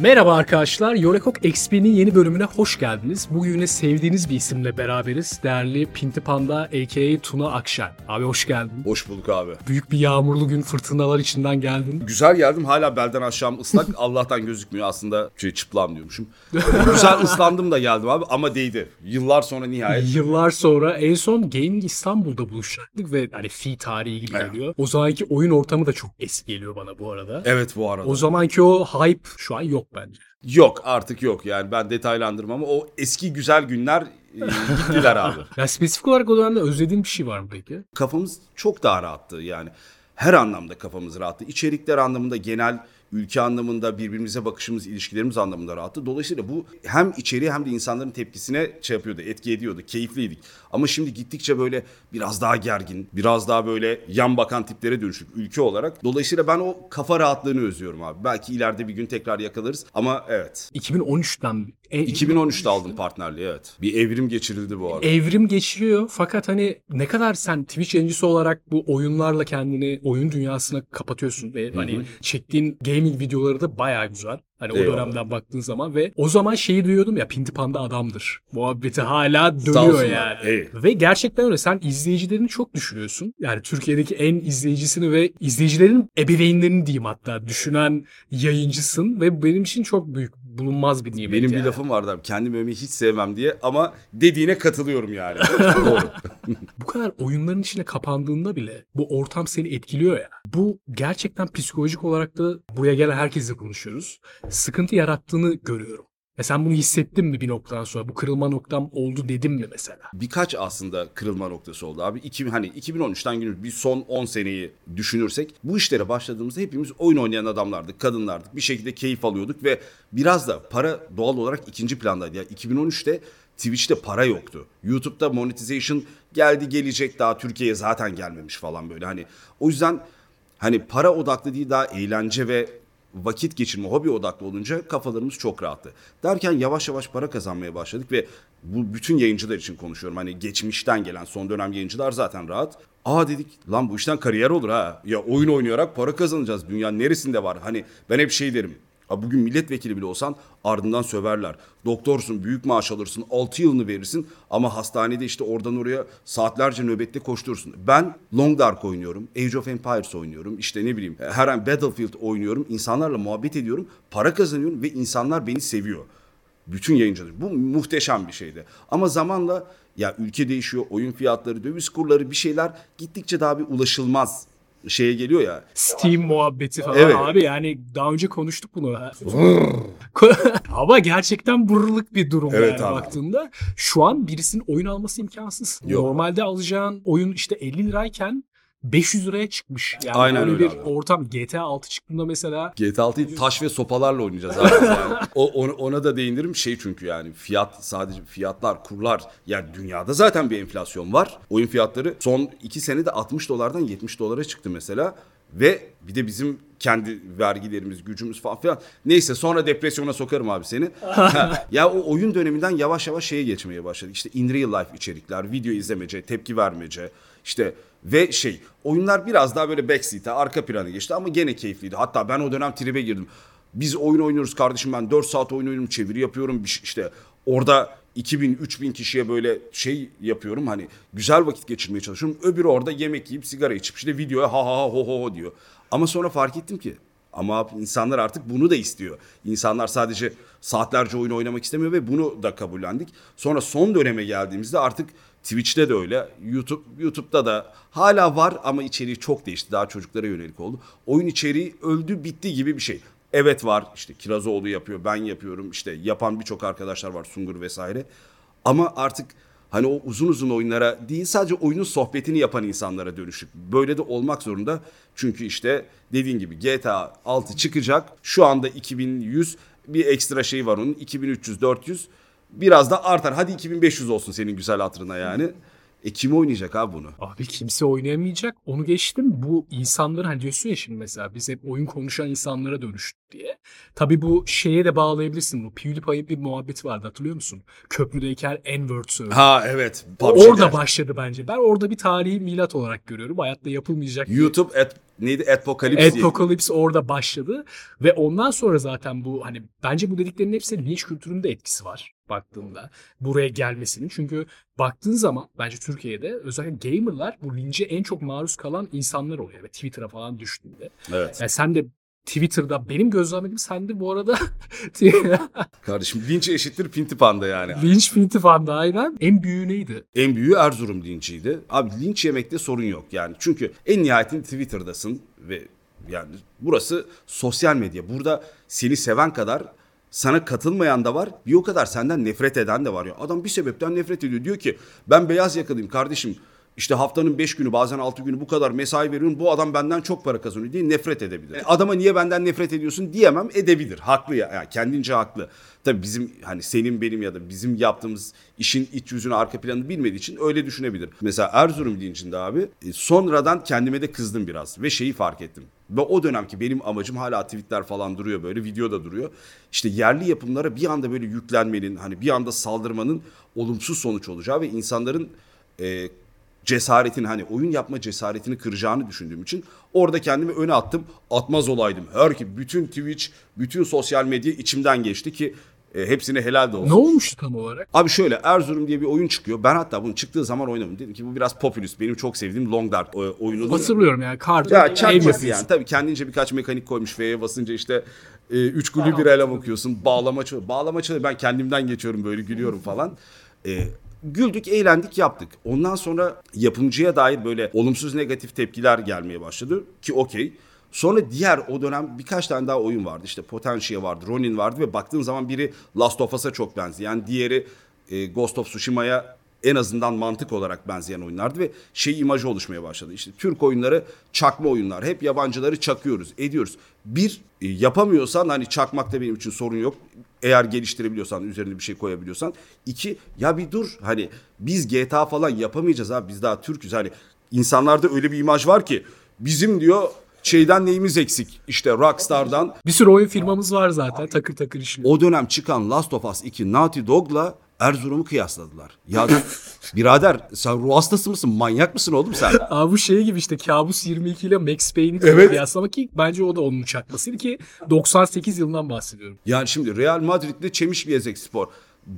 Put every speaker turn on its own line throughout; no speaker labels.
Merhaba arkadaşlar, Yorekok XP'nin yeni bölümüne hoş geldiniz. Bugün yine sevdiğiniz bir isimle beraberiz. Değerli Pinti Panda a.k.a. Tuna Akşen. Abi hoş geldin.
Hoş bulduk abi.
Büyük bir yağmurlu gün fırtınalar içinden geldin.
Güzel geldim hala belden aşağım ıslak. Allah'tan gözükmüyor aslında şey çıplam diyormuşum. Güzel ıslandım da geldim abi ama değdi. Yıllar sonra nihayet.
Yıllar sonra en son Gaming İstanbul'da buluşacaktık ve hani fi tarihi gibi
Evet.
geliyor. O zamanki oyun ortamı da çok eski geliyor bana bu arada.
Evet bu arada.
O zamanki o hype şu an yok bence.
Yok artık yok yani ben detaylandırmam ama o eski güzel günler e, gittiler abi.
Ya spesifik olarak o dönemde özlediğin bir şey var mı peki?
Kafamız çok daha rahattı yani. Her anlamda kafamız rahattı. İçerikler anlamında genel ülke anlamında birbirimize bakışımız, ilişkilerimiz anlamında rahattı. Dolayısıyla bu hem içeriğe hem de insanların tepkisine şey yapıyordu, etki ediyordu, keyifliydik. Ama şimdi gittikçe böyle biraz daha gergin, biraz daha böyle yan bakan tiplere dönüştük ülke olarak. Dolayısıyla ben o kafa rahatlığını özlüyorum abi. Belki ileride bir gün tekrar yakalarız ama evet.
2013'ten e-
2013'te aldım partnerliği evet. Bir evrim geçirildi bu arada.
evrim geçiriyor fakat hani ne kadar sen Twitch yayıncısı olarak bu oyunlarla kendini oyun dünyasına kapatıyorsun ve hani çektiğin gaming videoları da bayağı güzel. Hani o
Eyvallah.
dönemden baktığın zaman ve o zaman şeyi duyuyordum ya Pinti Panda adamdır. Muhabbeti hala dönüyor yani.
Ey.
Ve gerçekten öyle. Sen izleyicilerini çok düşünüyorsun. Yani Türkiye'deki en izleyicisini ve izleyicilerin ebeveynlerini diyeyim hatta düşünen yayıncısın ve benim için çok büyük bulunmaz bir nimet
Benim
yani.
bir lafım vardı abi. Kendimi övmeyi hiç sevmem diye ama dediğine katılıyorum yani. Doğru.
bu kadar oyunların içine kapandığında bile bu ortam seni etkiliyor ya. Bu gerçekten psikolojik olarak da buraya gelen herkesle konuşuyoruz. Sıkıntı yarattığını görüyorum. E sen bunu hissettin mi bir noktadan sonra? Bu kırılma noktam oldu dedim mi mesela?
Birkaç aslında kırılma noktası oldu abi. İki, hani 2013'ten günümüz bir son 10 seneyi düşünürsek bu işlere başladığımızda hepimiz oyun oynayan adamlardık, kadınlardık. Bir şekilde keyif alıyorduk ve biraz da para doğal olarak ikinci plandaydı. Yani 2013'te Twitch'te para yoktu. YouTube'da monetization geldi gelecek daha Türkiye'ye zaten gelmemiş falan böyle. Hani o yüzden hani para odaklı değil daha eğlence ve vakit geçirme, hobi odaklı olunca kafalarımız çok rahattı. Derken yavaş yavaş para kazanmaya başladık ve bu bütün yayıncılar için konuşuyorum. Hani geçmişten gelen son dönem yayıncılar zaten rahat. Aa dedik lan bu işten kariyer olur ha. Ya oyun oynayarak para kazanacağız. Dünyanın neresinde var? Hani ben hep şey derim. Ha bugün milletvekili bile olsan ardından söverler. Doktorsun, büyük maaş alırsın, 6 yılını verirsin ama hastanede işte oradan oraya saatlerce nöbette koşturursun. Ben Long Dark oynuyorum, Age of Empires oynuyorum, işte ne bileyim her an Battlefield oynuyorum, insanlarla muhabbet ediyorum, para kazanıyorum ve insanlar beni seviyor. Bütün yayıncılar. Bu muhteşem bir şeydi. Ama zamanla ya ülke değişiyor, oyun fiyatları, döviz kurları bir şeyler gittikçe daha bir ulaşılmaz şeye geliyor ya.
Steam muhabbeti falan
Evet.
abi yani daha önce konuştuk bunu. Ama gerçekten bururluk bir durum
Evet
yani
abi.
baktığında. Şu an birisinin oyun alması imkansız.
Yok.
Normalde alacağın oyun işte 50 lirayken 500 liraya çıkmış. Yani
Aynen
öyle
öyle
bir
abi.
ortam. GTA 6 çıktığında mesela
GTA 6'yı taş ve sopalarla oynayacağız abi. Yani. O, ona, ona da değinirim şey çünkü yani fiyat sadece fiyatlar kurlar yani dünyada zaten bir enflasyon var. Oyun fiyatları son 2 senede 60 dolardan 70 dolara çıktı mesela. Ve bir de bizim kendi vergilerimiz, gücümüz falan filan. Neyse sonra depresyona sokarım abi seni. Ya o oyun döneminden yavaş yavaş şeye geçmeye başladık. İşte in real life içerikler, video izlemece, tepki vermece. İşte ve şey oyunlar biraz daha böyle backseat'e arka plana geçti ama gene keyifliydi. Hatta ben o dönem tribe girdim. Biz oyun oynuyoruz kardeşim ben 4 saat oyun oynuyorum çeviri yapıyorum işte orada 2000 3000 kişiye böyle şey yapıyorum hani güzel vakit geçirmeye çalışıyorum. Öbürü orada yemek yiyip sigara içip işte videoya ha ha ha ho ho ho diyor. Ama sonra fark ettim ki ama insanlar artık bunu da istiyor. İnsanlar sadece saatlerce oyun oynamak istemiyor ve bunu da kabullendik. Sonra son döneme geldiğimizde artık Twitch'te de öyle, YouTube YouTube'da da hala var ama içeriği çok değişti. Daha çocuklara yönelik oldu. Oyun içeriği öldü bitti gibi bir şey. Evet var işte Kirazoğlu yapıyor, ben yapıyorum. işte yapan birçok arkadaşlar var Sungur vesaire. Ama artık hani o uzun uzun oyunlara değil sadece oyunun sohbetini yapan insanlara dönüşük. Böyle de olmak zorunda. Çünkü işte dediğin gibi GTA 6 çıkacak. Şu anda 2100 bir ekstra şey var onun. 2300 400 biraz da artar. Hadi 2500 olsun senin güzel hatırına yani. E kim oynayacak abi bunu?
Abi kimse oynayamayacak. Onu geçtim. Bu insanların hani diyorsun ya şimdi mesela biz hep oyun konuşan insanlara dönüştük diye. Tabii bu şeye de bağlayabilirsin. Bu PewDiePie'in bir muhabbeti vardı hatırlıyor musun? Köprüdeyken N-word söylüyor.
Ha evet.
Orada başladı bence. Ben orada bir tarihi milat olarak görüyorum. Hayatta yapılmayacak.
YouTube at neydi? Adpocalypse diye.
Adpocalypse orada başladı ve ondan sonra zaten bu hani bence bu dediklerinin hepsinin linç kültüründe etkisi var baktığında buraya gelmesinin. Çünkü baktığın zaman bence Türkiye'de özellikle gamerlar bu lince en çok maruz kalan insanlar oluyor ve Twitter'a falan düştüğünde.
Evet.
Yani sen de Twitter'da benim gözlemlediğim sen de bu arada
Kardeşim linç eşittir pinti panda yani.
linç finti falan da aynen en büyüğü neydi?
En büyüğü Erzurum linçiydi. Abi linç yemekte sorun yok yani. Çünkü en nihayetinde Twitter'dasın ve yani burası sosyal medya. Burada seni seven kadar sana katılmayan da var. Bir o kadar senden nefret eden de var ya. Adam bir sebepten nefret ediyor. Diyor ki ben beyaz yakalıyım kardeşim. İşte haftanın 5 günü bazen 6 günü bu kadar mesai veriyorum. Bu adam benden çok para kazanıyor diye nefret edebilir. Yani adama niye benden nefret ediyorsun diyemem edebilir. Haklı ya. Yani kendince haklı. Tabii bizim hani senin benim ya da bizim yaptığımız işin iç yüzünü arka planını bilmediği için öyle düşünebilir. Mesela Erzurum lincinde abi e, sonradan kendime de kızdım biraz ve şeyi fark ettim. Ve o dönemki benim amacım hala tweetler falan duruyor böyle video da duruyor. İşte yerli yapımlara bir anda böyle yüklenmenin hani bir anda saldırmanın olumsuz sonuç olacağı ve insanların e, cesaretini hani oyun yapma cesaretini kıracağını düşündüğüm için orada kendimi öne attım. Atmaz olaydım. Her ki bütün Twitch, bütün sosyal medya içimden geçti ki e, hepsine helal de olsun.
Ne olmuştu tam olarak?
Abi şöyle Erzurum diye bir oyun çıkıyor. Ben hatta bunun çıktığı zaman oynamadım. Dedim ki bu biraz popülist. Benim çok sevdiğim Long Dark e, oyunu.
Hatırlıyorum yani kart.
Ya çakması yani. Tabii kendince birkaç mekanik koymuş. F'ye basınca işte e, üç gülü bir elem okuyorsun. Bağlama çalıyor. Bağlama çalıyor. Ben kendimden geçiyorum böyle gülüyorum falan. E, güldük, eğlendik, yaptık. Ondan sonra yapımcıya dair böyle olumsuz negatif tepkiler gelmeye başladı. Ki okey. Sonra diğer o dönem birkaç tane daha oyun vardı. İşte Potentia vardı, Ronin vardı ve baktığın zaman biri Last of Us'a çok benziyor. Yani diğeri e, Ghost of Tsushima'ya en azından mantık olarak benzeyen oyunlardı ve şey imajı oluşmaya başladı. İşte Türk oyunları çakma oyunlar. Hep yabancıları çakıyoruz, ediyoruz. Bir, e, yapamıyorsan hani çakmakta benim için sorun yok. Eğer geliştirebiliyorsan, üzerine bir şey koyabiliyorsan. İki, ya bir dur hani biz GTA falan yapamayacağız abi. Biz daha Türk'üz. Hani insanlarda öyle bir imaj var ki bizim diyor şeyden neyimiz eksik? İşte Rockstar'dan
Bir sürü oyun firmamız var zaten takır takır işliyor.
o dönem çıkan Last of Us 2 Naughty Dog'la Erzurum'u kıyasladılar. Ya birader sen ruh hastası mısın? Manyak mısın oğlum sen?
Abi bu şey gibi işte Kabus 22 ile Max Payne'i
Evet.
kıyaslamak ki bence o da onun çakmasıydı ki 98 yılından bahsediyorum.
Yani şimdi Real Madrid'le Çemiş Biyezek Spor.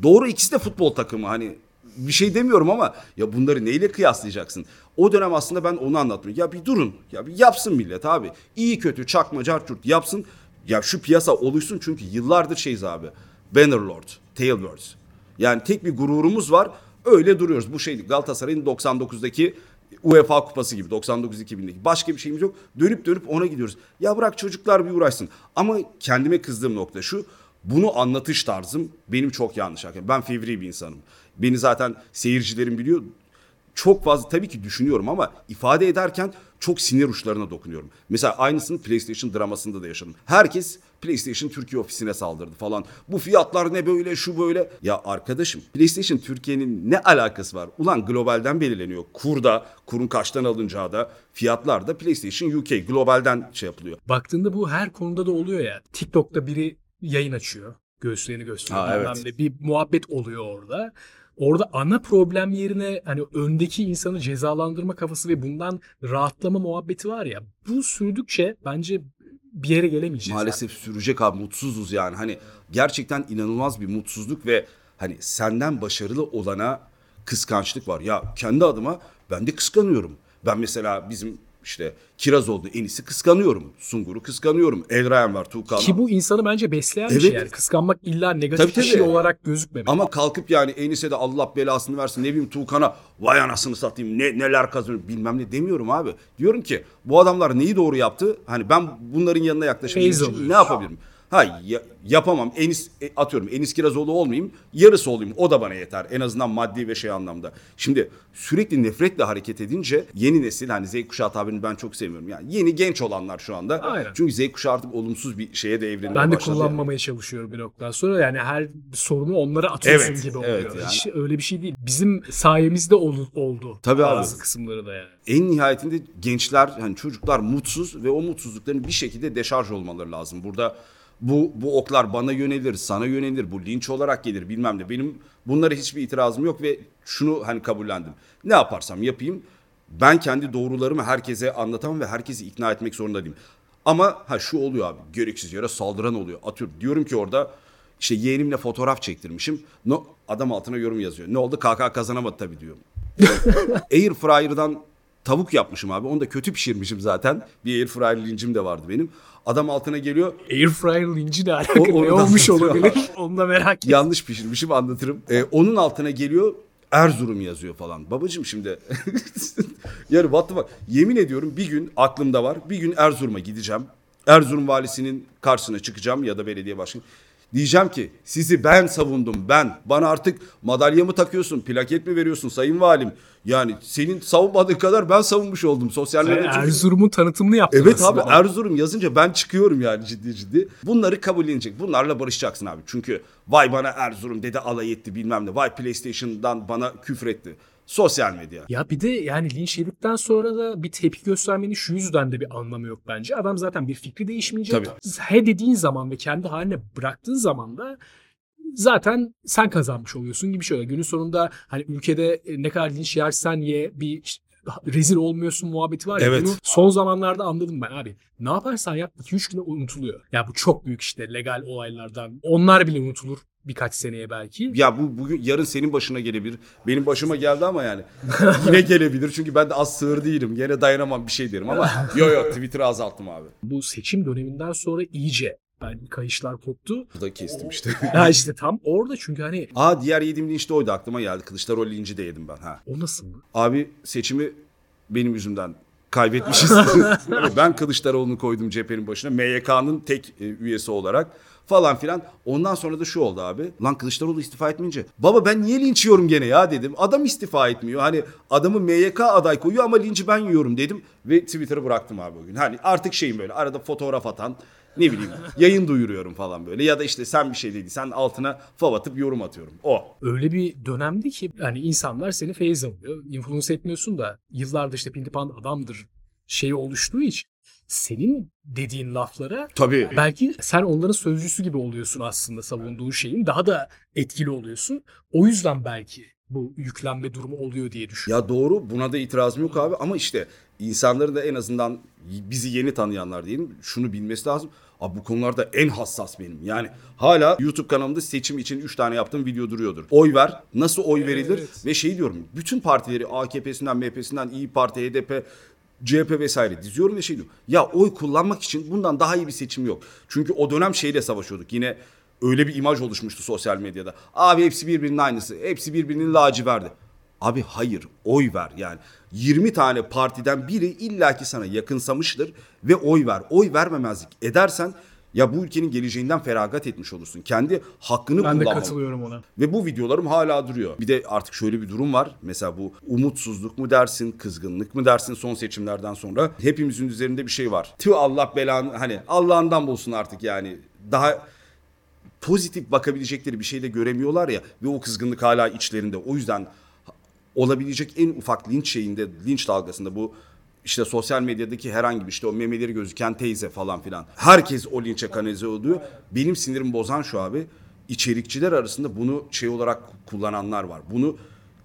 Doğru ikisi de futbol takımı hani bir şey demiyorum ama ya bunları neyle kıyaslayacaksın? O dönem aslında ben onu anlatmıyorum. Ya bir durun. Ya bir yapsın millet abi. İyi kötü çakma carçurt yapsın. Ya şu piyasa oluşsun çünkü yıllardır şeyiz abi. Bannerlord, Tailwords. Yani tek bir gururumuz var. Öyle duruyoruz. Bu şey Galatasaray'ın 99'daki UEFA kupası gibi 99-2000'deki başka bir şeyimiz yok. Dönüp dönüp ona gidiyoruz. Ya bırak çocuklar bir uğraşsın. Ama kendime kızdığım nokta şu. Bunu anlatış tarzım benim çok yanlış. Ben fevri bir insanım. Beni zaten seyircilerim biliyor. Çok fazla tabii ki düşünüyorum ama ifade ederken çok sinir uçlarına dokunuyorum. Mesela aynısını PlayStation dramasında da yaşadım. Herkes PlayStation Türkiye ofisine saldırdı falan. Bu fiyatlar ne böyle şu böyle. Ya arkadaşım PlayStation Türkiye'nin ne alakası var? Ulan globalden belirleniyor. Kurda, kurun kaçtan alınacağı da fiyatlar da PlayStation UK globalden şey yapılıyor.
Baktığında bu her konuda da oluyor ya. TikTok'ta biri yayın açıyor. Göğüslerini gösteriyor.
Ha, evet.
Bir muhabbet oluyor orada. Orada ana problem yerine hani öndeki insanı cezalandırma kafası ve bundan rahatlama muhabbeti var ya. Bu sürdükçe bence bir yere gelemeyeceğiz.
Maalesef sürecek abi mutsuzuz yani. Hani gerçekten inanılmaz bir mutsuzluk ve hani senden başarılı olana kıskançlık var. Ya kendi adıma ben de kıskanıyorum. Ben mesela bizim işte Kirazoğlu Enis'i kıskanıyorum. Sungur'u kıskanıyorum. Elrayan var Tuğkan.
Ki bu insanı bence besleyen bir
Evet.
şey yani. Kıskanmak illa negatif
Tabii,
bir şey
tabii.
olarak gözükmemeli.
Ama kalkıp yani Enis'e de Allah belasını versin ne bileyim Tuğkan'a vay anasını satayım ne, neler kazanıyor bilmem ne demiyorum abi. Diyorum ki bu adamlar neyi doğru yaptı? Hani ben bunların yanına
alıyorsun.
ne yapabilirim? Ha ya- yapamam. Enis e, atıyorum Enis Kirazoğlu olmayayım. Yarısı olayım. O da bana yeter. En azından maddi ve şey anlamda. Şimdi sürekli nefretle hareket edince yeni nesil hani Z kuşağı tabirini ben çok sevmiyorum. Yani yeni genç olanlar şu anda.
Aynen.
Çünkü Z kuşağı artık olumsuz bir şeye de evrilmeye
ben de
başladı.
kullanmamaya çalışıyorum bir noktadan sonra. Yani her sorunu onlara atıyorsun
Evet,
gibi oluyor.
evet yani.
Hiç öyle bir şey değil. Bizim sayemizde ol- oldu.
Tabii abi.
Bazı kısımları da yani.
en nihayetinde gençler yani çocuklar mutsuz ve o mutsuzlukların bir şekilde deşarj olmaları lazım. Burada bu bu oklar bana yönelir, sana yönelir, bu linç olarak gelir bilmem ne. Benim bunlara hiçbir itirazım yok ve şunu hani kabullendim. Ne yaparsam yapayım Ben kendi doğrularımı herkese anlatamam ve herkesi ikna etmek zorunda değilim. Ama ha şu oluyor abi. Gereksiz yere saldıran oluyor. Atıyorum diyorum ki orada işte yeğenimle fotoğraf çektirmişim. No, adam altına yorum yazıyor. Ne oldu? KK kazanamadı tabii diyor. Air fryer'dan tavuk yapmışım abi. Onu da kötü pişirmişim zaten. Bir air fryer lincim de vardı benim. Adam altına geliyor.
Air fryer linci ne alakalı
O-
ne olmuş olabilir? Onu da merak ettim.
Yanlış pişirmişim anlatırım. Ee, onun altına geliyor Erzurum yazıyor falan. Babacım şimdi yani what the fuck? Yemin ediyorum bir gün aklımda var. Bir gün Erzurum'a gideceğim. Erzurum valisinin karşısına çıkacağım ya da belediye başkanı. Diyeceğim ki sizi ben savundum ben. Bana artık madalya mı takıyorsun, plaket mi veriyorsun sayın valim? Yani senin savunmadığın kadar ben savunmuş oldum sosyal medyada. çünkü-
Erzurum'un tanıtımını yaptın
Evet abi
aslında.
Erzurum yazınca ben çıkıyorum yani ciddi ciddi. Bunları kabullenecek. Bunlarla barışacaksın abi. Çünkü vay bana Erzurum dedi alay etti bilmem ne. Vay PlayStation'dan bana küfretti. Sosyal medya.
Ya bir de yani linç yedikten sonra da bir tepki göstermenin şu yüzden de bir anlamı yok bence. Adam zaten bir fikri değişmeyecek.
Tabii.
He dediğin zaman ve kendi haline bıraktığın zaman da zaten sen kazanmış oluyorsun gibi şöyle. Günün sonunda hani ülkede ne kadar linç yersen ye bir rezil olmuyorsun muhabbeti var ya.
Evet.
Bunu son zamanlarda anladım ben abi. Ne yaparsan yap 2-3 güne unutuluyor. Ya bu çok büyük işte legal olaylardan. Onlar bile unutulur birkaç seneye belki.
Ya bu bugün yarın senin başına gelebilir. Benim başıma geldi ama yani yine gelebilir. Çünkü ben de az sığır değilim. Yine dayanamam bir şey derim ama yo yo Twitter'ı azalttım abi.
Bu seçim döneminden sonra iyice ben kayışlar koptu.
Bu da kestim işte.
Ya işte tam orada çünkü hani
Aa diğer yediğim linç de oydu aklıma geldi. Kılıçdaroğlu linci de yedim ben. Ha.
o nasıl mı?
Abi seçimi benim yüzümden kaybetmişiz. ben Kılıçdaroğlu'nu koydum cephenin başına. MYK'nın tek e, üyesi olarak falan filan. Ondan sonra da şu oldu abi. Lan Kılıçdaroğlu istifa etmeyince. Baba ben niye linç yiyorum gene ya dedim. Adam istifa etmiyor. Hani adamı MYK aday koyuyor ama linci ben yiyorum dedim. Ve Twitter'ı bıraktım abi o gün. Hani artık şeyim böyle arada fotoğraf atan ne bileyim yayın duyuruyorum falan böyle. Ya da işte sen bir şey dediysen altına fav atıp yorum atıyorum. O.
Öyle bir dönemdi ki hani insanlar seni feyiz alıyor. Influence etmiyorsun da yıllardır işte pintipan adamdır şeyi oluştuğu için senin dediğin laflara
Tabii.
belki sen onların sözcüsü gibi oluyorsun aslında savunduğun şeyin daha da etkili oluyorsun. O yüzden belki bu yüklenme durumu oluyor diye düşünüyorum.
Ya doğru buna da itirazım yok abi ama işte insanların da en azından bizi yeni tanıyanlar diyelim şunu bilmesi lazım. Abi bu konularda en hassas benim. Yani hala YouTube kanalımda seçim için 3 tane yaptığım video duruyordur. Oy ver. Nasıl oy verilir? Ve şey diyorum. Bütün partileri AKP'sinden, MHP'sinden, İyi Parti, HDP, CHP vesaire diziyorum ve şey diyorum. Ya oy kullanmak için bundan daha iyi bir seçim yok. Çünkü o dönem şeyle savaşıyorduk. Yine öyle bir imaj oluşmuştu sosyal medyada. Abi hepsi birbirinin aynısı. Hepsi birbirinin laciverdi. Abi hayır oy ver yani 20 tane partiden biri illaki sana yakınsamıştır ve oy ver. Oy vermemezlik edersen ya bu ülkenin geleceğinden feragat etmiş olursun. Kendi hakkını
Ben de
kullanma.
katılıyorum ona.
Ve bu videolarım hala duruyor. Bir de artık şöyle bir durum var. Mesela bu umutsuzluk mu dersin, kızgınlık mı dersin son seçimlerden sonra. Hepimizin üzerinde bir şey var. Tüh Allah belanı hani Allah'ından bulsun artık yani. Daha pozitif bakabilecekleri bir şey de göremiyorlar ya. Ve o kızgınlık hala içlerinde. O yüzden olabilecek en ufak linç şeyinde, linç dalgasında bu işte sosyal medyadaki herhangi bir işte o memeleri gözüken teyze falan filan. Herkes o linçe kanalize oluyor. Benim sinirimi bozan şu abi. içerikçiler arasında bunu şey olarak kullananlar var. Bunu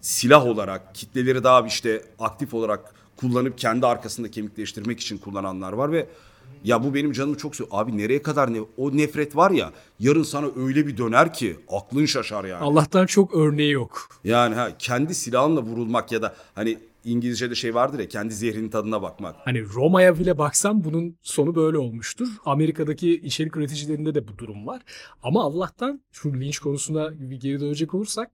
silah olarak kitleleri daha işte aktif olarak kullanıp kendi arkasında kemikleştirmek için kullananlar var ve ya bu benim canımı çok sıkıyor. Abi nereye kadar ne o nefret var ya yarın sana öyle bir döner ki aklın şaşar yani.
Allah'tan çok örneği yok.
Yani ha kendi silahınla vurulmak ya da hani İngilizce'de şey vardır ya kendi zehrinin tadına bakmak.
Hani Roma'ya bile baksam bunun sonu böyle olmuştur. Amerika'daki içerik üreticilerinde de bu durum var. Ama Allah'tan şu linç konusuna bir geri dönecek olursak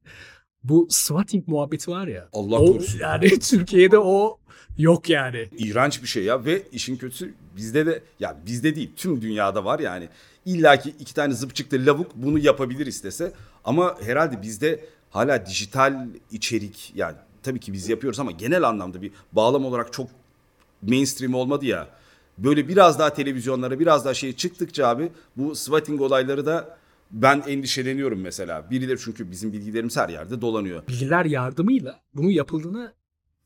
bu swatting muhabbeti var ya.
Allah
o,
korusun.
Yani Türkiye'de o yok yani.
İğrenç bir şey ya ve işin kötüsü bizde de ya bizde değil tüm dünyada var yani. İlla ki iki tane zıpçıklı lavuk bunu yapabilir istese ama herhalde bizde hala dijital içerik yani tabii ki biz yapıyoruz ama genel anlamda bir bağlam olarak çok mainstream olmadı ya. Böyle biraz daha televizyonlara biraz daha şey çıktıkça abi bu swatting olayları da ben endişeleniyorum mesela. Birileri çünkü bizim bilgilerimiz her yerde dolanıyor.
Bilgiler yardımıyla bunun yapıldığına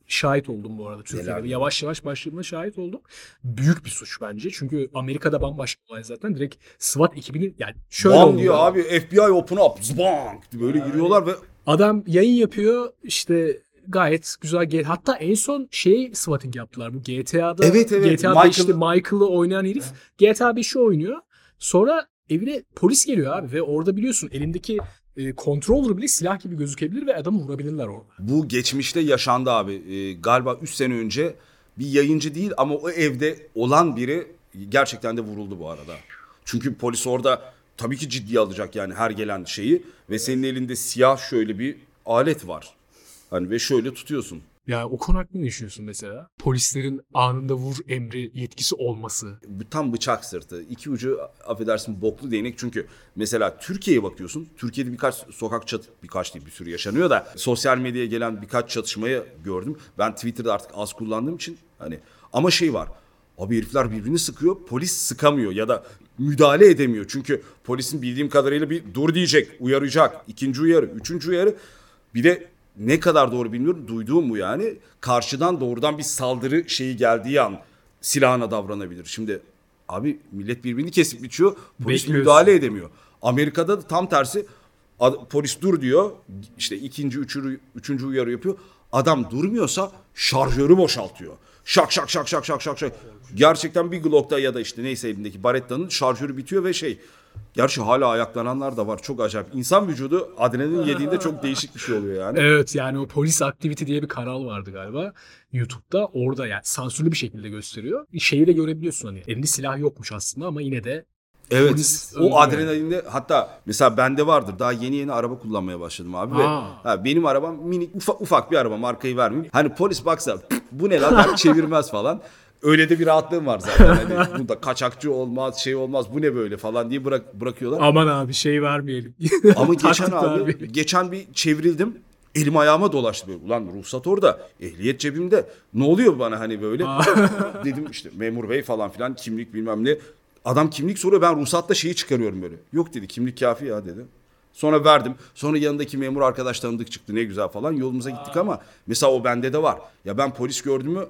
şahit oldum bu arada Türkiye'de.
Neler?
Yavaş yavaş başladığına şahit oldum. Büyük bir suç bence. Çünkü Amerika'da bambaşka olay zaten. Direkt SWAT ekibini yani şöyle
Bam diyor abi FBI open up zbank böyle giriyorlar ve
Adam yayın yapıyor işte gayet güzel. G- Hatta en son şey swatting yaptılar. Bu GTA'da
Evet, evet.
GTA
Michael-
5'te Michael'ı oynayan herif GTA 5'i oynuyor. Sonra evine polis geliyor abi ve orada biliyorsun elindeki e, controller bile silah gibi gözükebilir ve adamı vurabilirler orada.
Bu geçmişte yaşandı abi. Ee, galiba 3 sene önce bir yayıncı değil ama o evde olan biri gerçekten de vuruldu bu arada. Çünkü polis orada tabii ki ciddiye alacak yani her gelen şeyi ve senin elinde siyah şöyle bir alet var. Hani ve şöyle tutuyorsun.
Ya o konu hakkında ne düşünüyorsun mesela? Polislerin anında vur emri yetkisi olması.
Tam bıçak sırtı. İki ucu affedersin boklu değnek. Çünkü mesela Türkiye'ye bakıyorsun. Türkiye'de birkaç sokak çat birkaç değil bir sürü yaşanıyor da sosyal medyaya gelen birkaç çatışmayı gördüm. Ben Twitter'da artık az kullandığım için hani ama şey var. Abi herifler birbirini sıkıyor. Polis sıkamıyor ya da müdahale edemiyor. Çünkü polisin bildiğim kadarıyla bir dur diyecek, uyaracak. ikinci uyarı, üçüncü uyarı. Bir de ne kadar doğru bilmiyorum. Duyduğum bu yani. Karşıdan doğrudan bir saldırı şeyi geldiği an silahına davranabilir. Şimdi abi millet birbirini kesip biçiyor. Polis
Bekliyorsun.
müdahale edemiyor. Amerika'da da tam tersi ad- polis dur diyor. İşte ikinci, üçüncü, üçüncü uyarı yapıyor. Adam durmuyorsa şarjörü boşaltıyor. Şak şak şak şak şak şak şak. Gerçekten bir Glock'ta ya da işte neyse elindeki Baretta'nın şarjörü bitiyor ve şey. Gerçi hala ayaklananlar da var. Çok acayip. İnsan vücudu adrenalin yediğinde çok değişik bir şey oluyor yani.
Evet yani o polis activity diye bir kanal vardı galiba YouTube'da. Orada yani sansürlü bir şekilde gösteriyor. Şeyi de görebiliyorsun hani elinde silah yokmuş aslında ama yine de
Evet.
Polis
o adrenalinde hatta mesela bende vardır. Daha yeni yeni araba kullanmaya başladım abi ve ha, benim arabam minik ufak, ufak bir araba markayı vermeyeyim. Hani polis baksa bu ne lan der, çevirmez falan. Öyle de bir rahatlığım var zaten. Hani bunda kaçakçı olmaz, şey olmaz. Bu ne böyle falan diye bırak bırakıyorlar.
aman abi şey vermeyelim.
Ama geçen abi
vermeyelim.
geçen bir çevrildim. Elim ayağıma dolaştı böyle. Ulan ruhsat orada. Ehliyet cebimde. Ne oluyor bana hani böyle? Dedim işte memur bey falan filan kimlik bilmem ne. Adam kimlik soruyor ben ruhsatla şeyi çıkarıyorum böyle. Yok dedi kimlik kafi ya dedi. Sonra verdim. Sonra yanındaki memur arkadaş tanıdık çıktı ne güzel falan. Yolumuza gittik ama mesela o bende de var. Ya ben polis gördüm mü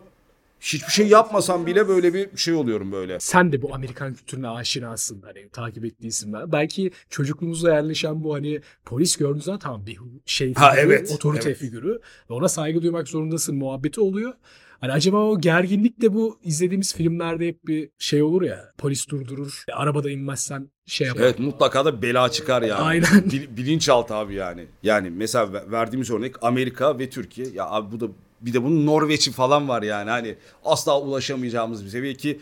hiçbir şey yapmasam bile böyle bir şey oluyorum böyle.
Sen de bu Amerikan kültürüne aşinasın hani takip ettiysin ben. Belki çocukluğumuzda yerleşen bu hani polis gördüğün zaman tamam bir şey
Ha,
figürü,
evet,
otorite
evet.
figürü ve ona saygı duymak zorundasın muhabbeti oluyor. Hani acaba o gerginlik de bu izlediğimiz filmlerde hep bir şey olur ya polis durdurur arabada inmezsen şey yapar.
Evet mutlaka da bela çıkar yani.
Aynen.
Bil- bilinçaltı abi yani. Yani mesela ver- verdiğimiz örnek Amerika ve Türkiye. Ya abi bu da bir de bunun Norveç'i falan var yani. Hani asla ulaşamayacağımız bir seviye ki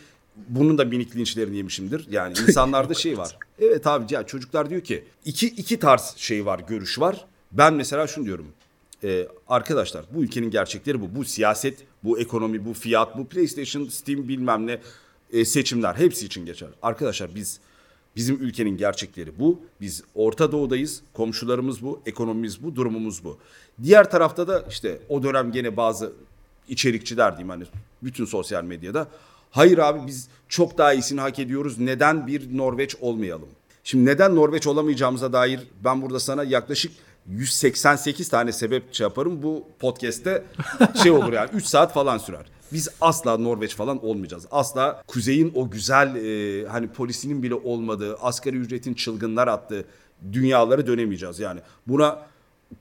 bunun da minik linçlerini yemişimdir. Yani insanlarda şey var. Evet abi ya çocuklar diyor ki iki, iki tarz şey var, görüş var. Ben mesela şunu diyorum. Ee, arkadaşlar bu ülkenin gerçekleri bu. Bu siyaset, bu ekonomi, bu fiyat, bu PlayStation, Steam bilmem ne e, seçimler hepsi için geçer. Arkadaşlar biz Bizim ülkenin gerçekleri bu. Biz Orta Doğu'dayız. Komşularımız bu, ekonomimiz bu, durumumuz bu. Diğer tarafta da işte o dönem gene bazı içerikçiler diyeyim hani bütün sosyal medyada. Hayır abi biz çok daha iyisini hak ediyoruz. Neden bir Norveç olmayalım? Şimdi neden Norveç olamayacağımıza dair ben burada sana yaklaşık 188 tane sebep şey yaparım. Bu podcast'te şey olur yani 3 saat falan sürer. Biz asla Norveç falan olmayacağız. Asla kuzeyin o güzel e, hani polisinin bile olmadığı, asgari ücretin çılgınlar attığı dünyaları dönemeyeceğiz. Yani buna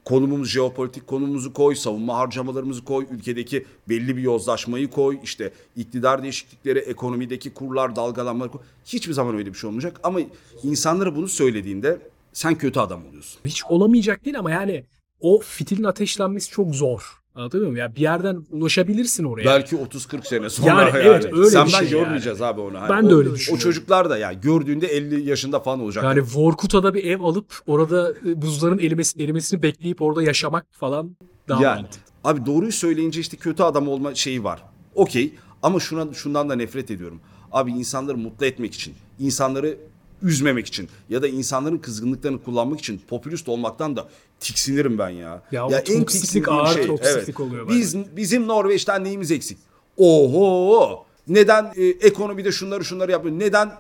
konumumuz jeopolitik konumumuzu koy, savunma harcamalarımızı koy, ülkedeki belli bir yozlaşmayı koy, işte iktidar değişiklikleri, ekonomideki kurlar, dalgalanmaları koy. Hiçbir zaman öyle bir şey olmayacak ama insanlara bunu söylediğinde sen kötü adam oluyorsun.
Hiç olamayacak değil ama yani o fitilin ateşlenmesi çok zor. Anlatabiliyor muyum? Ya bir yerden ulaşabilirsin oraya.
Belki 30-40 sene sonra
Yani
yani.
evet, öyle
Sen
bir
ben
şey
görmeyeceğiz abi onu. Hani
Ben de
o-
öyle
O
düşünüyorum.
çocuklar da yani gördüğünde 50 yaşında falan olacak.
Yani Vorkuta'da bir ev alıp orada e, buzların erimesi, erimesini bekleyip orada yaşamak falan daha
Yani
mantıklı.
abi doğruyu söyleyince işte kötü adam olma şeyi var. Okey ama şuna şundan da nefret ediyorum. Abi insanları mutlu etmek için, insanları üzmemek için ya da insanların kızgınlıklarını kullanmak için popülist olmaktan da tiksinirim ben ya.
Ya o toksiklik,
tiksindiğim
ağır toksiklik oluyor bence.
Biz bizim Norveç'ten neyimiz eksik? Oho! Neden e, ekonomide şunları şunları yapıyor? Neden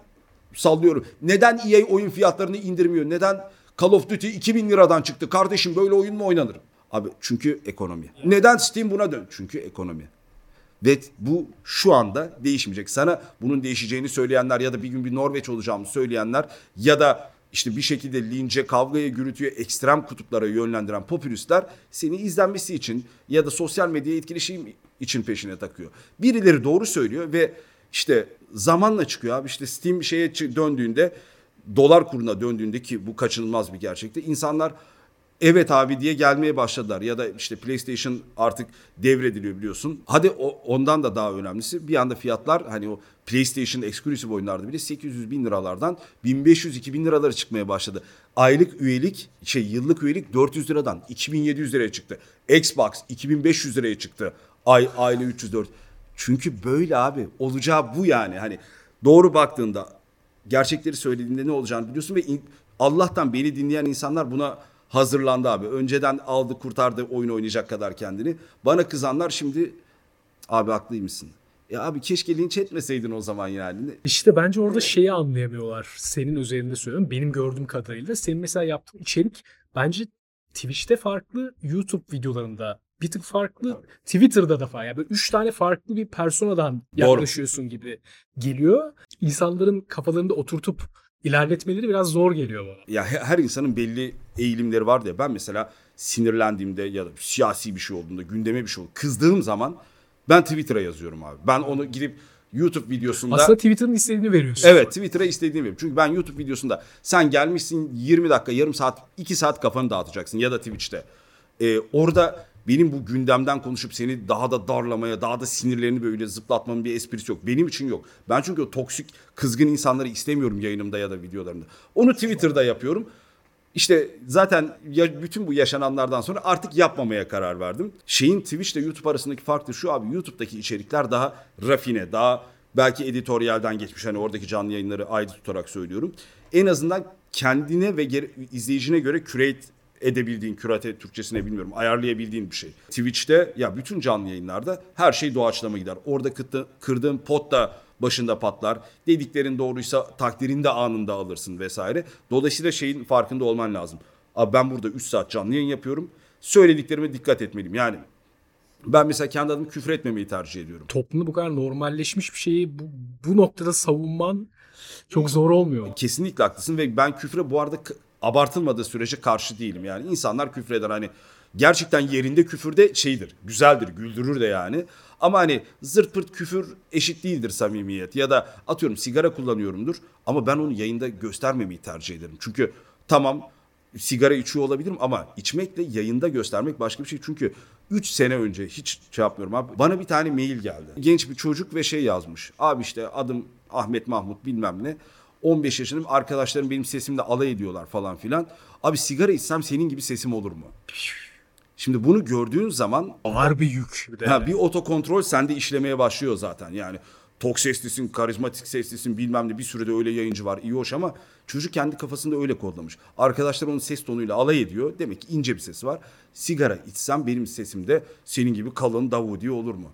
sallıyorum? Neden EA oyun fiyatlarını indirmiyor? Neden Call of Duty 2000 liradan çıktı? Kardeşim böyle oyun mu oynanır? Abi çünkü ekonomi. Neden Steam buna dön? Çünkü ekonomi. Ve bu şu anda değişmeyecek. Sana bunun değişeceğini söyleyenler ya da bir gün bir Norveç olacağımı söyleyenler ya da işte bir şekilde lince, kavgaya, gürültüye, ekstrem kutuplara yönlendiren popülistler seni izlenmesi için ya da sosyal medyaya etkileşim için peşine takıyor. Birileri doğru söylüyor ve işte zamanla çıkıyor abi işte Steam şeye döndüğünde dolar kuruna döndüğünde ki bu kaçınılmaz bir gerçekte insanlar evet abi diye gelmeye başladılar ya da işte PlayStation artık devrediliyor biliyorsun. Hadi o, ondan da daha önemlisi bir anda fiyatlar hani o PlayStation eksklusif oyunlarda bile 800 bin liralardan 1500-2000 liralara çıkmaya başladı. Aylık üyelik şey yıllık üyelik 400 liradan 2700 liraya çıktı. Xbox 2500 liraya çıktı. Ay aile 304. Çünkü böyle abi olacağı bu yani hani doğru baktığında gerçekleri söylediğinde ne olacağını biliyorsun ve Allah'tan beni dinleyen insanlar buna hazırlandı abi. Önceden aldı kurtardı oyun oynayacak kadar kendini. Bana kızanlar şimdi abi haklıymışsın. Ya abi keşke linç etmeseydin o zaman yani.
İşte bence orada şeyi anlayamıyorlar. Senin üzerinde söylüyorum. Benim gördüğüm kadarıyla senin mesela yaptığın içerik bence Twitch'te farklı, YouTube videolarında bir tık farklı, Twitter'da da farklı. Yani böyle üç tane farklı bir personadan yaklaşıyorsun gibi geliyor. İnsanların kafalarında oturtup ilerletmeleri biraz zor geliyor bana.
Ya he- her insanın belli eğilimleri var ya. Ben mesela sinirlendiğimde ya da siyasi bir şey olduğunda, gündeme bir şey oldu. Kızdığım zaman ben Twitter'a yazıyorum abi. Ben onu gidip YouTube videosunda...
Aslında Twitter'ın istediğini veriyorsun.
Evet Twitter'a istediğimi veriyorum. Çünkü ben YouTube videosunda sen gelmişsin 20 dakika, yarım saat, 2 saat kafanı dağıtacaksın ya da Twitch'te. Ee, orada benim bu gündemden konuşup seni daha da darlamaya, daha da sinirlerini böyle zıplatmanın bir esprisi yok. Benim için yok. Ben çünkü o toksik, kızgın insanları istemiyorum yayınımda ya da videolarımda. Onu Twitter'da yapıyorum. İşte zaten ya bütün bu yaşananlardan sonra artık yapmamaya karar verdim. Şeyin Twitch ile YouTube arasındaki fark da şu abi YouTube'daki içerikler daha rafine, daha belki editoryalden geçmiş. Hani oradaki canlı yayınları ayrı tutarak söylüyorum. En azından kendine ve izleyicine göre curate edebildiğin, kürate Türkçesine bilmiyorum, ayarlayabildiğin bir şey. Twitch'te ya bütün canlı yayınlarda her şey doğaçlama gider. Orada kıttı, kırdığın pot da başında patlar. Dediklerin doğruysa takdirini de anında alırsın vesaire. Dolayısıyla şeyin farkında olman lazım. Abi ben burada 3 saat canlı yayın yapıyorum. Söylediklerime dikkat etmeliyim. Yani ben mesela kendi adıma küfür etmemeyi tercih ediyorum.
Toplumda bu kadar normalleşmiş bir şeyi bu, bu noktada savunman çok zor olmuyor. mu?
Kesinlikle haklısın ve ben küfre bu arada abartılmadığı sürece karşı değilim. Yani insanlar küfreder hani gerçekten yerinde küfür de şeydir, güzeldir, güldürür de yani. Ama hani zırt pırt küfür eşit değildir samimiyet ya da atıyorum sigara kullanıyorumdur ama ben onu yayında göstermemeyi tercih ederim. Çünkü tamam sigara içiyor olabilirim ama içmekle yayında göstermek başka bir şey. Çünkü 3 sene önce hiç şey yapmıyorum abi. Bana bir tane mail geldi. Genç bir çocuk ve şey yazmış. Abi işte adım Ahmet Mahmut bilmem ne. 15 yaşındayım. Arkadaşlarım benim sesimle alay ediyorlar falan filan. Abi sigara içsem senin gibi sesim olur mu? Şimdi bunu gördüğün zaman
Ağır bir yük. Bir.
Ha, bir otokontrol sende işlemeye başlıyor zaten. Yani tok seslisin, karizmatik seslisin bilmem ne bir sürede öyle yayıncı var iyi hoş ama çocuk kendi kafasında öyle kodlamış. Arkadaşlar onun ses tonuyla alay ediyor. Demek ki ince bir sesi var. Sigara içsem benim sesim de senin gibi kalın Davudi olur mu?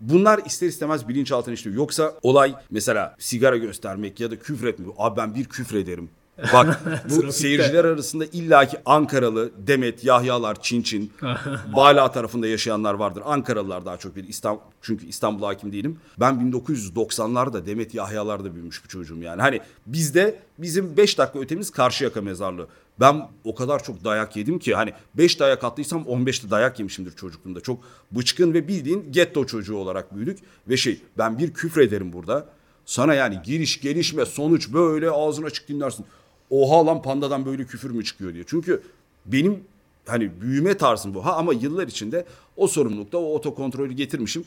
Bunlar ister istemez bilinçaltına işliyor. Yoksa olay mesela sigara göstermek ya da küfür etmek. Abi ben bir küfür ederim. Bak bu seyirciler arasında illaki Ankaralı, Demet, Yahyalar, Çin Çin, Bala tarafında yaşayanlar vardır. Ankaralılar daha çok bilir. İstanbul, çünkü İstanbul'a hakim değilim. Ben 1990'larda Demet Yahyalar'da büyümüş bir çocuğum yani. Hani bizde bizim 5 dakika ötemiz Karşıyaka mezarlığı. Ben o kadar çok dayak yedim ki hani 5 dayak attıysam 15'te dayak yemişimdir çocukluğumda. Çok bıçkın ve bildiğin getto çocuğu olarak büyüdük. Ve şey ben bir küfür ederim burada. Sana yani giriş gelişme sonuç böyle ağzına açık dinlersin. Oha lan pandadan böyle küfür mü çıkıyor diye. Çünkü benim hani büyüme tarzım bu. Ha ama yıllar içinde o sorumlulukta o otokontrolü getirmişim.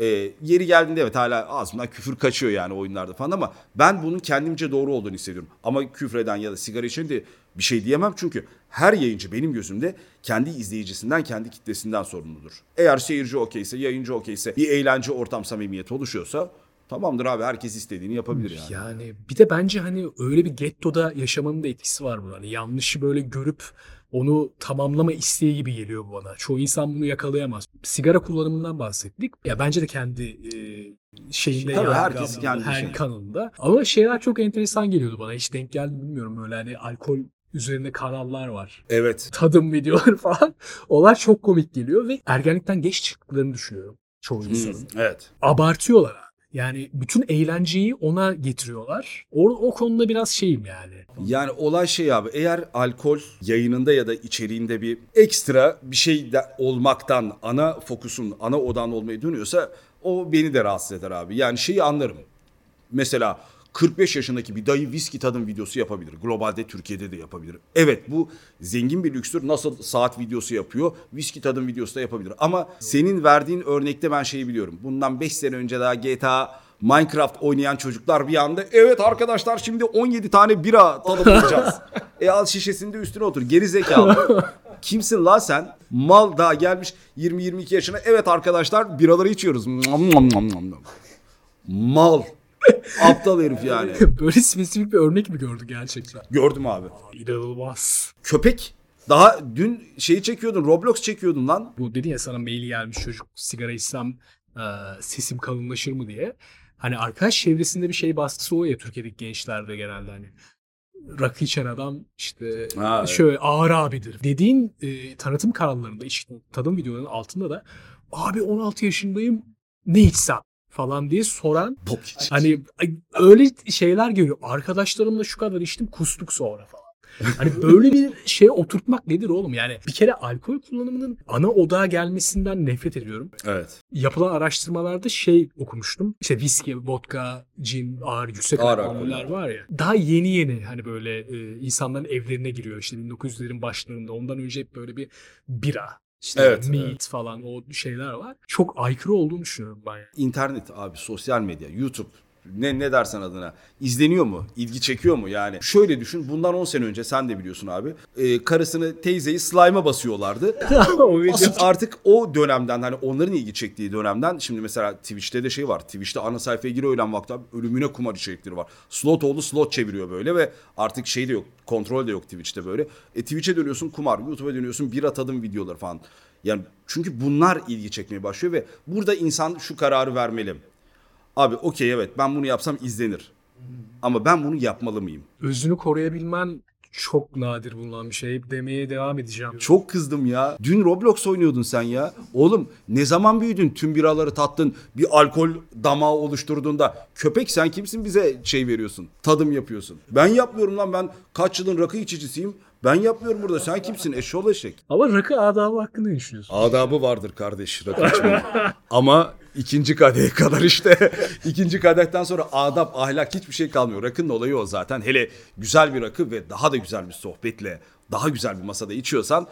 Ee, yeri geldiğinde evet hala ağzımdan küfür kaçıyor yani oyunlarda falan ama ben bunun kendimce doğru olduğunu hissediyorum. Ama küfreden ya da sigara içen de bir şey diyemem çünkü her yayıncı benim gözümde kendi izleyicisinden, kendi kitlesinden sorumludur. Eğer seyirci okeyse, yayıncı okeyse, bir eğlence ortam samimiyet oluşuyorsa tamamdır abi herkes istediğini yapabilir yani.
Yani bir de bence hani öyle bir gettoda yaşamanın da etkisi var burada. Hani yanlışı böyle görüp onu tamamlama isteği gibi geliyor bana. Çoğu insan bunu yakalayamaz. Sigara kullanımından bahsettik. Ya bence de kendi e, şeyinde
Tabii herkes kendi
her
şeyinde.
kanalında. Ama şeyler çok enteresan geliyordu bana. Hiç denk geldi mi bilmiyorum öyle hani alkol üzerinde kanallar var.
Evet.
Tadım videoları falan. Onlar çok komik geliyor ve ergenlikten geç çıktıklarını düşünüyorum çoğu insanın
Evet.
abartıyorlar abi. Yani bütün eğlenceyi ona getiriyorlar. O, o konuda biraz şeyim yani.
Yani olay şey abi eğer alkol yayınında ya da içeriğinde bir ekstra bir şey de olmaktan ana fokusun ana odan olmayı dönüyorsa o beni de rahatsız eder abi. Yani şeyi anlarım. Mesela 45 yaşındaki bir dayı viski tadım videosu yapabilir. Globalde Türkiye'de de yapabilir. Evet bu zengin bir lükstür. Nasıl saat videosu yapıyor? Viski tadım videosu da yapabilir. Ama senin verdiğin örnekte ben şeyi biliyorum. Bundan 5 sene önce daha GTA Minecraft oynayan çocuklar bir anda evet arkadaşlar şimdi 17 tane bira tadımlayacağız. e al şişesini de üstüne otur. Geri zekalı. Kimsin la sen? Mal daha gelmiş 20-22 yaşına. Evet arkadaşlar biraları içiyoruz. Mal. Aptal herif yani.
Böyle spesifik bir örnek mi gördün gerçekten?
Gördüm abi.
İnanılmaz.
Köpek. Daha dün şeyi çekiyordun. Roblox çekiyordun lan.
Bu dedin ya sana mail gelmiş çocuk sigara içsem e, sesim kalınlaşır mı diye. Hani arkadaş çevresinde bir şey baskısı o ya Türkiye'deki gençlerde genelde hani. Rakı içen adam işte
Ha, evet.
şöyle ağır abidir. Dediğin e, tanıtım kanallarında işte tadım videolarının altında da abi 16 yaşındayım ne içsem falan diye soran. Hani öyle şeyler görüyor. Arkadaşlarımla şu kadar içtim kustuk sonra falan. Hani böyle bir şeye oturtmak nedir oğlum? Yani bir kere alkol kullanımının ana odağa gelmesinden nefret ediyorum.
Evet.
Yapılan araştırmalarda şey okumuştum. İşte viski, vodka, cin, ağır, yüksek
Ağır
alkoller. var ya. Daha yeni yeni hani böyle e, insanların evlerine giriyor. İşte 1900'lerin başlarında. Ondan önce hep böyle bir bira. İşte
Evet,
meat
evet.
falan o şeyler var. Çok aykırı olduğunu düşünüyorum ben. yani.
İnternet abi, sosyal medya, YouTube ne ne dersen adına izleniyor mu? İlgi çekiyor mu? Yani şöyle düşün. Bundan 10 sene önce sen de biliyorsun abi. e, karısını, teyzeyi slime'a basıyorlardı. Asıl artık o dönemden hani onların ilgi çektiği dönemden şimdi mesela Twitch'te de şey var. Twitch'te ana sayfaya giriyor öğlen vakti abi, ölümüne kumar içerikleri var. Slot oldu slot çeviriyor böyle ve artık şey de yok. Kontrol de yok Twitch'te böyle. E Twitch'e dönüyorsun kumar, YouTube'a dönüyorsun bira tadım videoları falan. Yani çünkü bunlar ilgi çekmeye başlıyor ve burada insan şu kararı vermeli. Abi okey evet ben bunu yapsam izlenir. Ama ben bunu yapmalı mıyım?
özünü koruyabilmen çok nadir bulunan bir şey. Demeye devam edeceğim.
Çok kızdım ya. Dün Roblox oynuyordun sen ya. Oğlum ne zaman büyüdün? Tüm biraları tattın. Bir alkol damağı oluşturduğunda. Köpek sen kimsin bize şey veriyorsun? Tadım yapıyorsun. Ben yapmıyorum lan ben kaç yılın rakı içicisiyim. Ben yapmıyorum burada. Sen kimsin? Eşşoğlu eşek.
Ama rakı adabı hakkında ne düşünüyorsun?
Adabı vardır kardeş rakı içmenin. Ama ikinci kadeye kadar işte. ikinci kadehten sonra adap, ahlak hiçbir şey kalmıyor. Rakının olayı o zaten. Hele güzel bir rakı ve daha da güzel bir sohbetle, daha güzel bir masada içiyorsan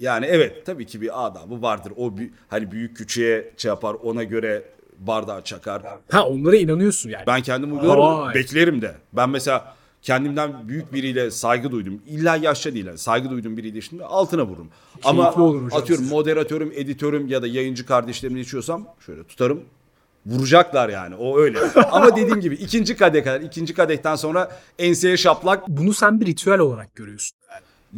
yani evet tabii ki bir adabı vardır. O bir, hani büyük küçüğe şey yapar ona göre bardağı çakar.
Ha onlara inanıyorsun yani.
Ben kendim uygularım.
Vay.
Beklerim de. Ben mesela kendimden büyük biriyle saygı duydum. İlla yaşça değil. yani saygı duyduğum biriyle şimdi altına vururum. Ama
olur
atıyorum
siz.
moderatörüm, editörüm ya da yayıncı kardeşlerimle içiyorsam şöyle tutarım. Vuracaklar yani. O öyle. Ama dediğim gibi ikinci kadeh kadar. ikinci kadehten sonra enseye şaplak.
Bunu sen bir ritüel olarak görüyorsun.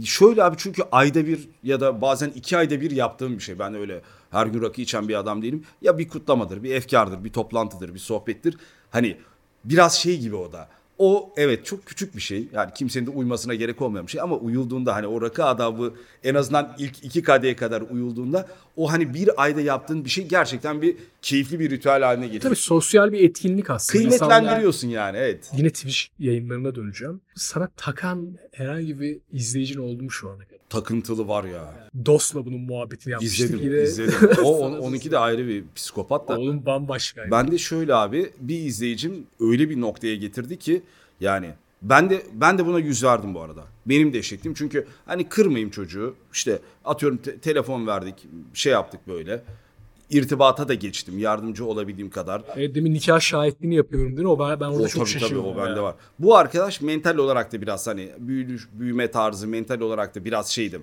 Şöyle abi çünkü ayda bir ya da bazen iki ayda bir yaptığım bir şey. Ben öyle her gün rakı içen bir adam değilim. Ya bir kutlamadır, bir efkardır, bir toplantıdır, bir sohbettir. Hani biraz şey gibi o da. O evet çok küçük bir şey. Yani kimsenin de uymasına gerek olmayan bir şey. Ama uyulduğunda hani o rakı adabı en azından ilk iki kadeye kadar uyulduğunda o hani bir ayda yaptığın bir şey gerçekten bir keyifli bir ritüel haline geliyor.
Tabii sosyal bir etkinlik aslında. İnsanlar-
Kıymetlendiriyorsun yani evet.
Yine Twitch yayınlarına döneceğim. Sana takan herhangi bir izleyicin oldu mu şu ana kadar?
Takıntılı var ya.
Dost'la bunun muhabbetini yapmıştık
İzledim,
yine.
izledim. O on- onunki de ayrı bir psikopat da.
Oğlum bambaşka.
Ben de şöyle abi bir izleyicim öyle bir noktaya getirdi ki yani ben de ben de buna yüz verdim bu arada. Benim de eşektim çünkü hani kırmayayım çocuğu. İşte atıyorum te- telefon verdik, şey yaptık böyle. İrtibata da geçtim yardımcı olabildiğim kadar.
Evet, demin nikah şahitliğini yapıyorum değil mi? O ben, ben orada
O
çok
tabii tabii
şaşırdım.
o bende var. Bu arkadaş mental olarak da biraz hani büyüdü, büyüme tarzı mental olarak da biraz şeydim.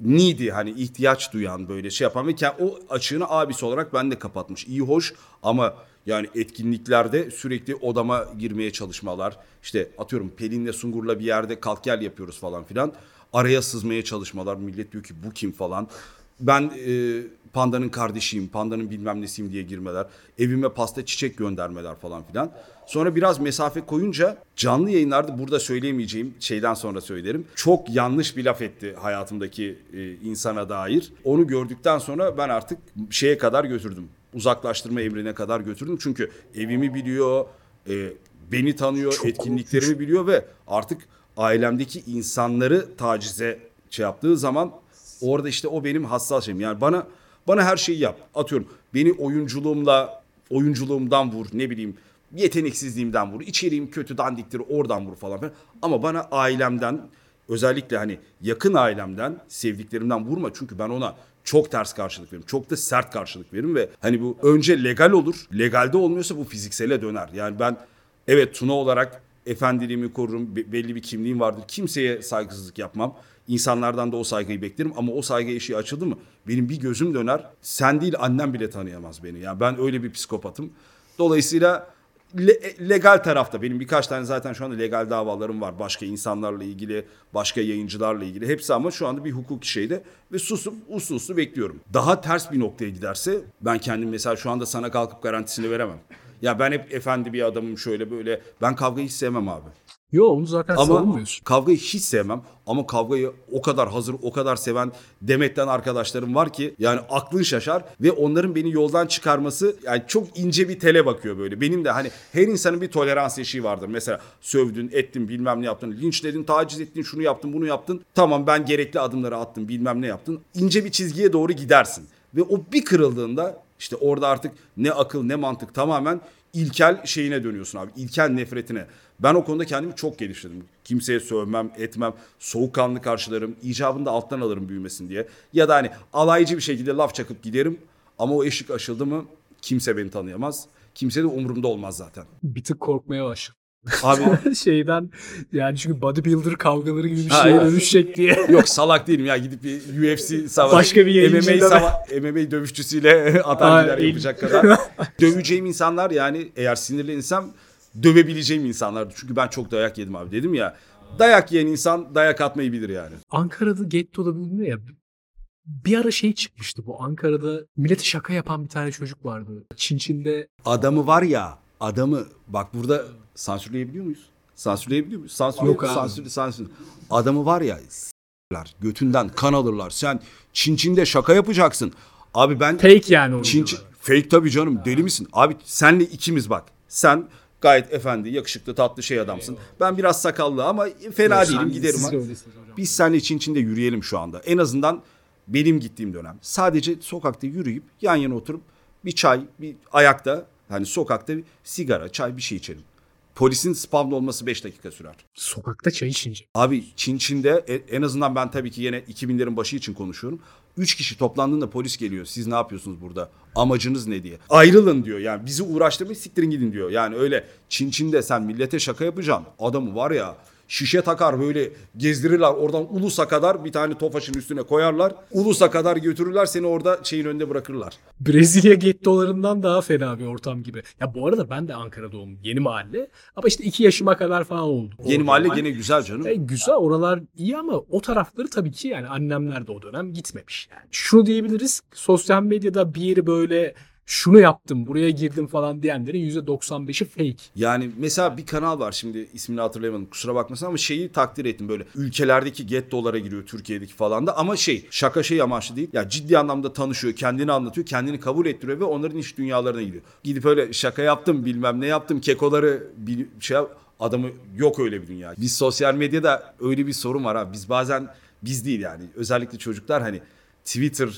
Needy hani ihtiyaç duyan böyle şey yapan ve o açığını abisi olarak ben de kapatmış. İyi hoş ama yani etkinliklerde sürekli odama girmeye çalışmalar. İşte atıyorum Pelin'le Sungur'la bir yerde kalk gel yapıyoruz falan filan. Araya sızmaya çalışmalar. Millet diyor ki bu kim falan. Ben e, pandanın kardeşiyim, pandanın bilmem nesiyim diye girmeler. Evime pasta çiçek göndermeler falan filan. Sonra biraz mesafe koyunca canlı yayınlarda burada söyleyemeyeceğim şeyden sonra söylerim. Çok yanlış bir laf etti hayatımdaki e, insana dair. Onu gördükten sonra ben artık şeye kadar götürdüm. uzaklaştırma emrine kadar götürdüm. Çünkü evimi biliyor, e, beni tanıyor,
Çok
etkinliklerimi
korkunç.
biliyor ve artık ailemdeki insanları tacize şey yaptığı zaman orada işte o benim hassas şeyim. Yani bana bana her şeyi yap. Atıyorum beni oyunculuğumla oyunculuğumdan vur ne bileyim yeteneksizliğimden vur. içeriğim kötü dandiktir oradan vur falan filan. Ama bana ailemden özellikle hani yakın ailemden sevdiklerimden vurma. Çünkü ben ona çok ters karşılık veririm. Çok da sert karşılık veririm ve hani bu önce legal olur. Legalde olmuyorsa bu fiziksele döner. Yani ben evet Tuna olarak efendiliğimi korurum. be- belli bir kimliğim vardır. Kimseye saygısızlık yapmam. İnsanlardan da o saygıyı beklerim ama o saygı eşiği açıldı mı benim bir gözüm döner. Sen değil annem bile tanıyamaz beni. Yani ben öyle bir psikopatım. Dolayısıyla le- legal tarafta benim birkaç tane zaten şu anda legal davalarım var. Başka insanlarla ilgili, başka yayıncılarla ilgili. Hepsi ama şu anda bir hukuki şeyde ve susup uslu uslu bekliyorum. Daha ters bir noktaya giderse ben kendim mesela şu anda sana kalkıp garantisini veremem. Ya ben hep efendi bir adamım şöyle böyle. Ben kavgayı hiç sevmem abi.
Yo onu zaten
Ama
savunmuyorsun.
kavgayı hiç sevmem. Ama kavgayı o kadar hazır, o kadar seven Demet'ten arkadaşlarım var ki yani aklın şaşar ve onların beni yoldan çıkarması yani çok ince bir tele bakıyor böyle. Benim de hani her insanın bir tolerans eşiği vardır. Mesela sövdün, ettin, bilmem ne yaptın, linçledin, taciz ettin, şunu yaptın, bunu yaptın. Tamam ben gerekli adımları attım, bilmem ne yaptın. İnce bir çizgiye doğru gidersin. Ve o bir kırıldığında işte orada artık ne akıl ne mantık tamamen ilkel şeyine dönüyorsun abi. İlkel nefretine. Ben o konuda kendimi çok geliştirdim. Kimseye sövmem, etmem, soğukkanlı karşılarım, icabını da alttan alırım büyümesin diye. Ya da hani alaycı bir şekilde laf çakıp giderim. Ama o eşik aşıldı mı kimse beni tanıyamaz. Kimse de umurumda olmaz zaten.
Bir tık korkmaya başladım.
Abi
Şeyden yani çünkü bodybuilder kavgaları gibi bir
Ha,
şeye
evet.
dönüşecek diye.
yok salak değilim ya gidip bir UFC savaş,
Başka bir
MMA, sava- MMA dövüşçüsüyle atar yapacak kadar. Döveceğim insanlar yani eğer sinirlenirsem dövebileceğim insanlardı. Çünkü ben çok dayak yedim abi dedim ya. Dayak yiyen insan dayak atmayı bilir yani.
Ankara'da gettoda bilmiyor ya. Bir ara şey çıkmıştı bu Ankara'da millete şaka yapan bir tane çocuk vardı. Çin Çin'de
Adamı var ya adamı bak burada sansürleyebiliyor muyuz? Sansürleyebiliyor muyuz? Sansür
Yok
sansür, sansür. Adamı var ya s**ler, götünden kan alırlar. Sen Çin Çin'de şaka yapacaksın. Abi ben
fake yani.
Çin, Çin- fake tabii canım deli misin? Abi senle ikimiz bak. Sen gayet efendi, yakışıklı, tatlı şey adamsın. Ben biraz sakallı ama fena değilim giderim. ha. Biz seninle Çin Çin'de yürüyelim şu anda. En azından benim gittiğim dönem. Sadece sokakta yürüyüp yan yana oturup bir çay, bir ayakta hani sokakta bir sigara, çay bir şey içelim. Polisin spamlı olması 5 dakika sürer.
Sokakta çay içince.
Abi Çin Çin'de e- en azından ben tabii ki yine 2000'lerin başı için konuşuyorum. 3 kişi toplandığında polis geliyor. Siz ne yapıyorsunuz burada? Amacınız ne diye. Ayrılın diyor. Yani bizi uğraştırmayın siktirin gidin diyor. Yani öyle Çin Çin'de sen millete şaka yapacaksın. Adamı var ya şişe takar böyle gezdirirler oradan Ulus'a kadar bir tane tofaşın üstüne koyarlar. Ulus'a kadar götürürler seni orada şeyin önünde bırakırlar.
Brezilya gettolarından daha fena bir ortam gibi. Ya bu arada ben de Ankara doğumluyum. Yeni mahalle. Ama işte iki yaşıma kadar falan oldu.
Yeni
Orada
mahalle gene güzel canım.
E, güzel oralar iyi ama o tarafları tabii ki yani annemler de o dönem gitmemiş yani. Şunu diyebiliriz sosyal medyada bir yeri böyle şunu yaptım buraya girdim falan diyenlerin %95'i fake.
Yani mesela bir kanal var şimdi ismini hatırlayamadım kusura bakmasın ama şeyi takdir ettim böyle ülkelerdeki gettolara giriyor Türkiye'deki falan da ama şey şaka şey amaçlı değil. Ya ciddi anlamda tanışıyor kendini anlatıyor kendini kabul ettiriyor ve onların iş dünyalarına gidiyor. Gidip öyle şaka yaptım bilmem ne yaptım kekoları bir şey adamı yok öyle bir dünya. Biz sosyal medyada öyle bir sorun var abi biz bazen biz değil yani özellikle çocuklar hani Twitter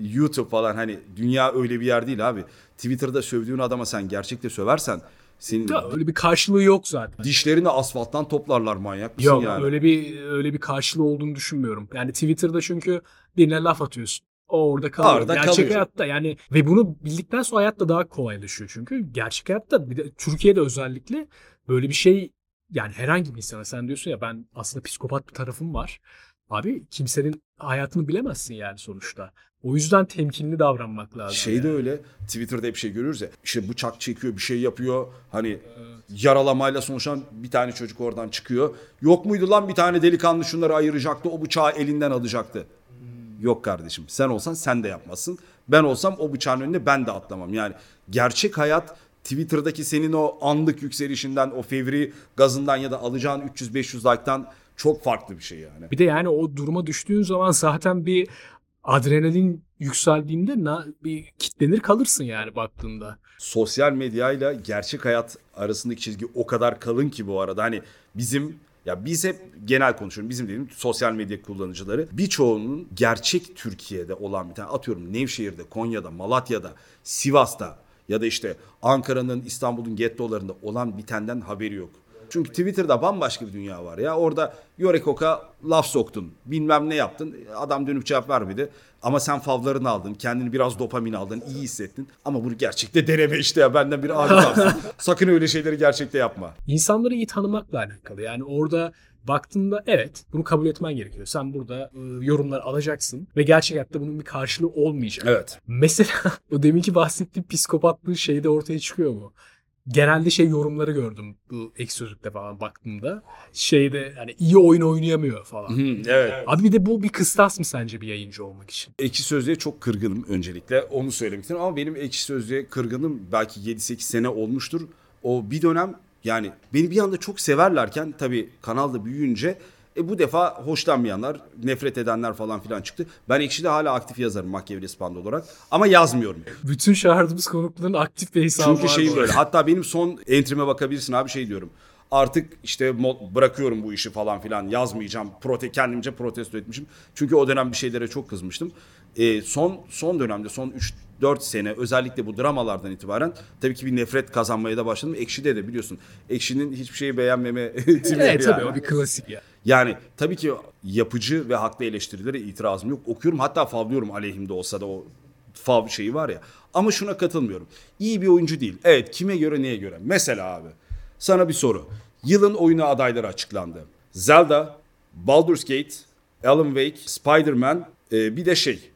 YouTube falan hani dünya öyle bir yer değil abi. Twitter'da sövdüğün adama sen gerçekte söversen senin
Ya öyle bir karşılığı yok zaten.
dişlerini asfalttan toplarlar manyak mısın
Yok
yani?
öyle bir öyle bir karşılığı olduğunu düşünmüyorum. Yani Twitter'da çünkü birine laf atıyorsun. O orada kalıyor.
Orada
gerçek
kalıyor.
hayatta yani ve bunu bildikten sonra hayatta daha kolaylaşıyor çünkü. Gerçek hayatta bir de Türkiye'de özellikle böyle bir şey yani herhangi bir insana sen diyorsun ya ben aslında psikopat bir tarafım var. Abi kimsenin hayatını bilemezsin yani sonuçta. O yüzden temkinli davranmak lazım.
Şey
yani.
de öyle. Twitter'da hep şey görürüz ya. İşte bıçak çekiyor, bir şey yapıyor. Hani yaralamayla sonuçlan bir tane çocuk oradan çıkıyor. Yok muydu lan bir tane delikanlı şunları ayıracaktı, o bıçağı elinden alacaktı. Yok kardeşim. Sen olsan sen de yapmazsın. Ben olsam o bıçağın önüne ben de atlamam. Yani gerçek hayat Twitter'daki senin o anlık yükselişinden, o fevri gazından ya da alacağın 300-500 like'tan çok farklı bir şey yani.
Bir de yani o duruma düştüğün zaman zaten bir adrenalin yükseldiğinde na, bir kitlenir kalırsın yani baktığında.
Sosyal medyayla gerçek hayat arasındaki çizgi o kadar kalın ki bu arada. Hani bizim ya biz hep genel konuşuyorum. Bizim dediğim sosyal medya kullanıcıları birçoğunun gerçek Türkiye'de olan bir tane atıyorum Nevşehir'de, Konya'da, Malatya'da, Sivas'ta ya da işte Ankara'nın, İstanbul'un gettolarında olan bitenden haberi yok. Çünkü Twitter'da bambaşka bir dünya var ya. Orada Yorekok'a laf soktun. Bilmem ne yaptın. Adam dönüp cevap vermedi. Ama sen favlarını aldın. Kendini biraz dopamin aldın. iyi hissettin. Ama bunu gerçekte deneme işte ya. Benden bir abi tavsiye. Sakın öyle şeyleri gerçekte yapma.
İnsanları iyi tanımakla alakalı. Yani orada baktığında evet bunu kabul etmen gerekiyor. Sen burada e, yorumlar alacaksın ve gerçek hayatta bunun bir karşılığı olmayacak.
Evet.
Mesela o deminki bahsettiğim psikopatlığı şeyde ortaya çıkıyor mu? Genelde şey yorumları gördüm bu ek sözlükte falan baktığımda. Şeyde yani iyi oyun oynayamıyor falan.
evet.
Abi bir de bu bir kıstas mı sence bir yayıncı olmak için?
Ekşi Sözlüğe çok kırgınım öncelikle. Onu söylemek istedim ama benim Ekşi Sözlüğe kırgınım belki 7-8 sene olmuştur. O bir dönem yani beni bir anda çok severlerken tabii kanalda büyüyünce e bu defa hoşlanmayanlar, nefret edenler falan filan çıktı. Ben Ekşi'de hala aktif yazarım Machiavelli Spanda olarak. Ama yazmıyorum.
Bütün çağırdığımız konukların aktif bir hesabı
Çünkü
var.
şey
bu
böyle. Hatta benim son entrime bakabilirsin abi şey diyorum. Artık işte bırakıyorum bu işi falan filan yazmayacağım. Prote kendimce protesto etmişim. Çünkü o dönem bir şeylere çok kızmıştım. E, son son dönemde son 3 4 sene özellikle bu dramalardan itibaren tabii ki bir nefret kazanmaya da başladım. Ekşi'de de biliyorsun. Ekşi'nin hiçbir şeyi beğenmeme tipi
Evet tabii
yani.
o bir klasik ya.
Yani tabii ki yapıcı ve haklı eleştirilere itirazım yok. Okuyorum hatta favlıyorum aleyhimde olsa da o fav şeyi var ya. Ama şuna katılmıyorum. İyi bir oyuncu değil. Evet kime göre neye göre? Mesela abi sana bir soru. Yılın oyunu adayları açıklandı. Zelda, Baldur's Gate, Alan Wake, Spider-Man e, bir de şey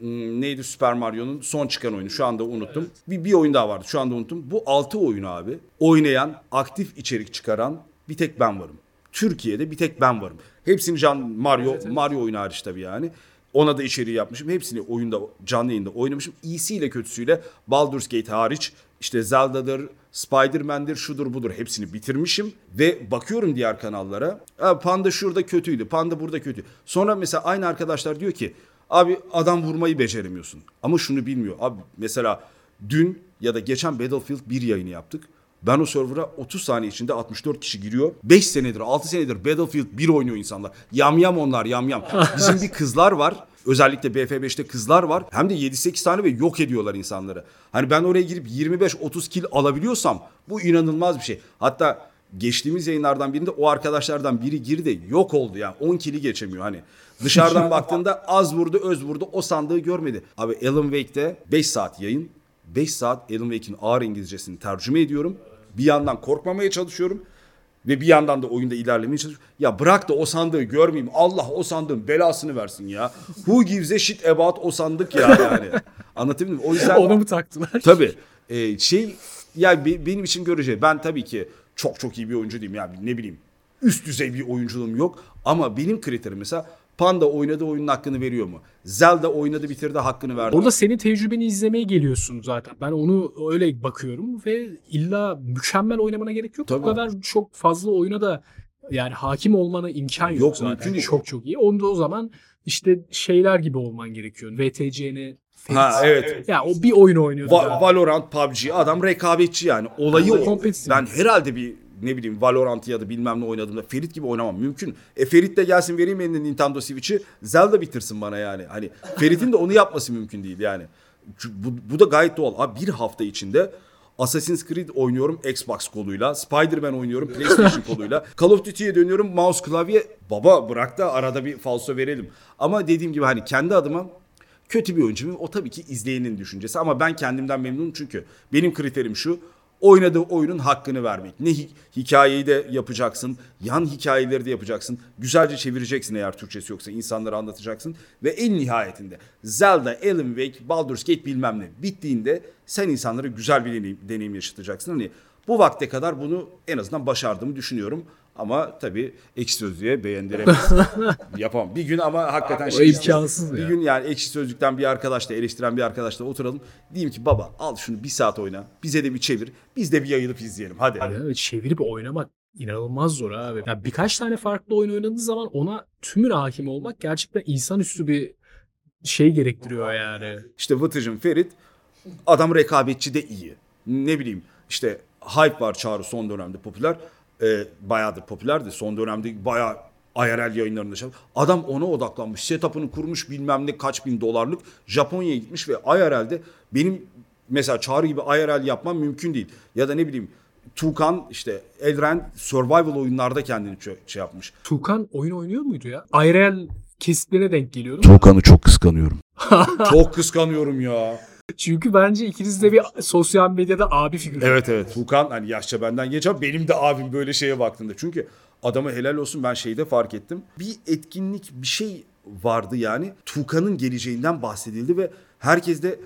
neydi Super Mario'nun son çıkan oyunu şu anda unuttum. Bir, bir oyun daha vardı şu anda unuttum. Bu 6 oyunu abi oynayan, aktif içerik çıkaran bir tek ben varım. Türkiye'de bir tek ben varım. Hepsini can Mario Mario oyunu hariç tabii yani. Ona da içeriği yapmışım. Hepsini oyunda canlı yayında oynamışım. İyisiyle kötüsüyle Baldur's Gate hariç işte Zelda'dır, Spider-Man'dir, şudur budur hepsini bitirmişim. Ve bakıyorum diğer kanallara. "Ha, Panda şurada kötüydü, Panda burada kötü. Sonra mesela aynı arkadaşlar diyor ki abi adam vurmayı beceremiyorsun. Ama şunu bilmiyor. Abi mesela dün ya da geçen Battlefield 1 yayını yaptık. Ben o server'a 30 saniye içinde 64 kişi giriyor. 5 senedir 6 senedir Battlefield 1 oynuyor insanlar. Yam yam onlar yam yam. Bizim bir kızlar var. Özellikle BF5'te kızlar var. Hem de 7-8 tane ve yok ediyorlar insanları. Hani ben oraya girip 25-30 kill alabiliyorsam bu inanılmaz bir şey. Hatta geçtiğimiz yayınlardan birinde o arkadaşlardan biri girdi yok oldu yani 10 kili geçemiyor hani. Dışarıdan baktığında az vurdu öz vurdu o sandığı görmedi. Abi Alan Wake'de 5 saat yayın 5 saat Alan Wake'in ağır İngilizcesini tercüme ediyorum. Bir yandan korkmamaya çalışıyorum. Ve bir yandan da oyunda ilerlemeye çalışıyorum. Ya bırak da o sandığı görmeyeyim. Allah o sandığın belasını versin ya. Who gives a shit about o sandık ya yani. Anlatabildim mi? O yüzden...
Ona mı taktılar?
Tabii. Ee, şey yani be- benim için görece ben tabii ki çok çok iyi bir oyuncu değilim. Yani ne bileyim üst düzey bir oyunculuğum yok. Ama benim kriterim mesela Panda oynadığı oyunun hakkını veriyor mu? Zelda oynadı bitirdi hakkını verdi.
Orada senin tecrübeni izlemeye geliyorsun zaten. Ben onu öyle bakıyorum ve illa mükemmel oynamana gerek yok.
Tabii.
Bu kadar çok fazla oyuna da yani hakim olmana imkan yok,
Yok,
zaten.
mümkün değil.
Çok çok iyi. Onda o zaman işte şeyler gibi olman gerekiyor. VTC'ne
Ha evet.
Ya o bir oyun oynuyordu.
Va-. Valorant, PUBG adam rekabetçi yani. Olayı o. Ben herhalde bir ne bileyim Valorant ya da bilmem ne oynadığımda Ferit gibi oynamam mümkün. E Ferit de gelsin vereyim eline Nintendo Switch'i Zelda bitirsin bana yani. Hani Ferit'in de onu yapması mümkün değil yani. Bu, bu da gayet doğal. Abi bir hafta içinde Assassin's Creed oynuyorum Xbox koluyla. Spider-Man oynuyorum PlayStation koluyla. Call of Duty'ye dönüyorum mouse klavye. Baba bırak da arada bir falso verelim. Ama dediğim gibi hani kendi adıma kötü bir oyuncu muyum? O tabii ki izleyenin düşüncesi ama ben kendimden memnunum çünkü benim kriterim şu. Oynadığı oyunun hakkını vermek. Ne hi- hikayeyi de yapacaksın, yan hikayeleri de yapacaksın. Güzelce çevireceksin eğer Türkçesi yoksa insanlara anlatacaksın. Ve en nihayetinde Zelda, Alan Wake, Baldur's Gate bilmem ne bittiğinde sen insanlara güzel bir deneyim, deneyim yaşatacaksın. Hani bu vakte kadar bunu en azından başardığımı düşünüyorum. Ama tabii ekşi sözlüğe beğendiremeyiz. Yapamam. Bir gün ama hakikaten şey
imkansız
bir
ya.
gün yani ekşi sözlükten bir arkadaşla eleştiren bir arkadaşla oturalım. Diyeyim ki baba al şunu bir saat oyna. Bize de bir çevir. Biz de bir yayılıp izleyelim. Hadi.
Ya, çevirip oynamak inanılmaz zor abi. Ya birkaç tane farklı oyun oynadığı zaman ona tümün hakim olmak gerçekten insanüstü bir şey gerektiriyor yani.
İşte Vıtıcın Ferit adam rekabetçi de iyi. Ne bileyim işte hype var Çağrı son dönemde popüler. Ee, bayağıdır popülerdi. Son dönemde bayağı IRL yayınlarında şey. Adam ona odaklanmış. Setup'ını kurmuş bilmem ne kaç bin dolarlık. Japonya'ya gitmiş ve IRL'de benim mesela Çağrı gibi IRL yapmam mümkün değil. Ya da ne bileyim Tukan işte Elren survival oyunlarda kendini şey yapmış.
Tukan oyun oynuyor muydu ya? IRL kesitlerine denk geliyorum.
Tukan'ı çok kıskanıyorum. çok kıskanıyorum ya.
Çünkü bence ikiniz de bir sosyal medyada abi figürü.
Evet evet. Tukan hani yaşça benden geç ama benim de abim böyle şeye baktığında. Çünkü adama helal olsun ben şeyde fark ettim. Bir etkinlik bir şey vardı yani. Tukan'ın geleceğinden bahsedildi ve herkes de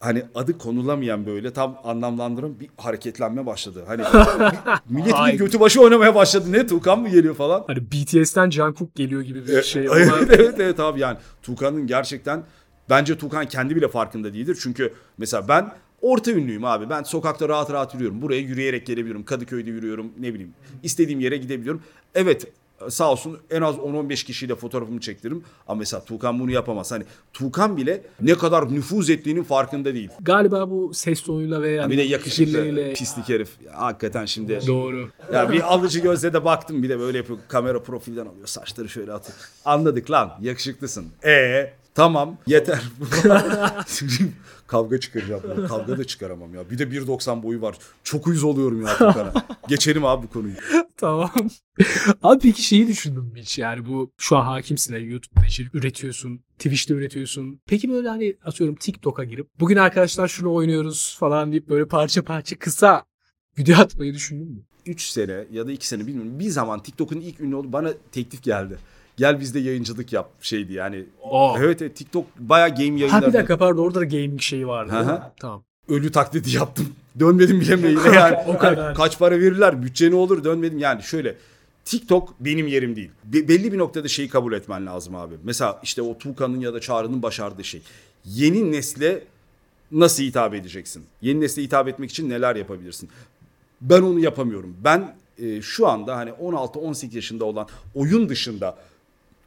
hani adı konulamayan böyle tam anlamlandıran bir hareketlenme başladı. Hani millet bir götü başı oynamaya başladı. Ne Tukan mı geliyor falan.
Hani BTS'ten Jungkook geliyor gibi bir şey.
evet, evet evet abi yani Tukan'ın gerçekten bence Tukan kendi bile farkında değildir. Çünkü mesela ben orta ünlüyüm abi. Ben sokakta rahat rahat yürüyorum. Buraya yürüyerek gelebiliyorum. Kadıköy'de yürüyorum ne bileyim. istediğim yere gidebiliyorum. Evet sağ olsun en az 10-15 kişiyle fotoğrafımı çektiririm. Ama mesela Tukan bunu yapamaz. Hani Tukan bile ne kadar nüfuz ettiğinin farkında değil.
galiba bu ses tonuyla ve yani
Bir de yakışıklı pislik herif. Ya, hakikaten şimdi.
Doğru.
Ya bir alıcı gözle de baktım bir de böyle yapıyor. Kamera profilden alıyor. Saçları şöyle atıyor. Anladık lan yakışıklısın. E tamam yeter. Kavga çıkaracağım. ya. Kavga da çıkaramam ya. Bir de 1.90 boyu var. Çok uyuz oluyorum ya Tukan'a. Geçelim abi bu konuyu.
tamam. Abi peki şeyi düşündüm mü hiç yani bu şu an hakimsin yani YouTube'da içerik üretiyorsun, Twitch'te üretiyorsun. Peki böyle hani atıyorum TikTok'a girip bugün arkadaşlar şunu oynuyoruz falan deyip böyle parça parça kısa video atmayı düşündün mü?
3 sene ya da 2 sene bilmiyorum. Bir zaman TikTok'un ilk ünlü oldu. Bana teklif geldi. Gel bizde yayıncılık yap şeydi yani.
Aa.
Evet, evet TikTok bayağı game
Ha
yayınları.
bir dakika pardon orada da gaming şeyi vardı.
Hı hı.
değil mi? Tamam.
ölü taklidi yaptım. Dönmedim bile yani.
O kadar.
Hani kaç para verirler, bütçe ne olur dönmedim. Yani şöyle TikTok benim yerim değil. Be- belli bir noktada şeyi kabul etmen lazım abi. Mesela işte o Tuğkan'ın ya da Çağrı'nın başardığı şey. Yeni nesle nasıl hitap edeceksin? Yeni nesle hitap etmek için neler yapabilirsin? Ben onu yapamıyorum. Ben e, şu anda hani 16-18 yaşında olan oyun dışında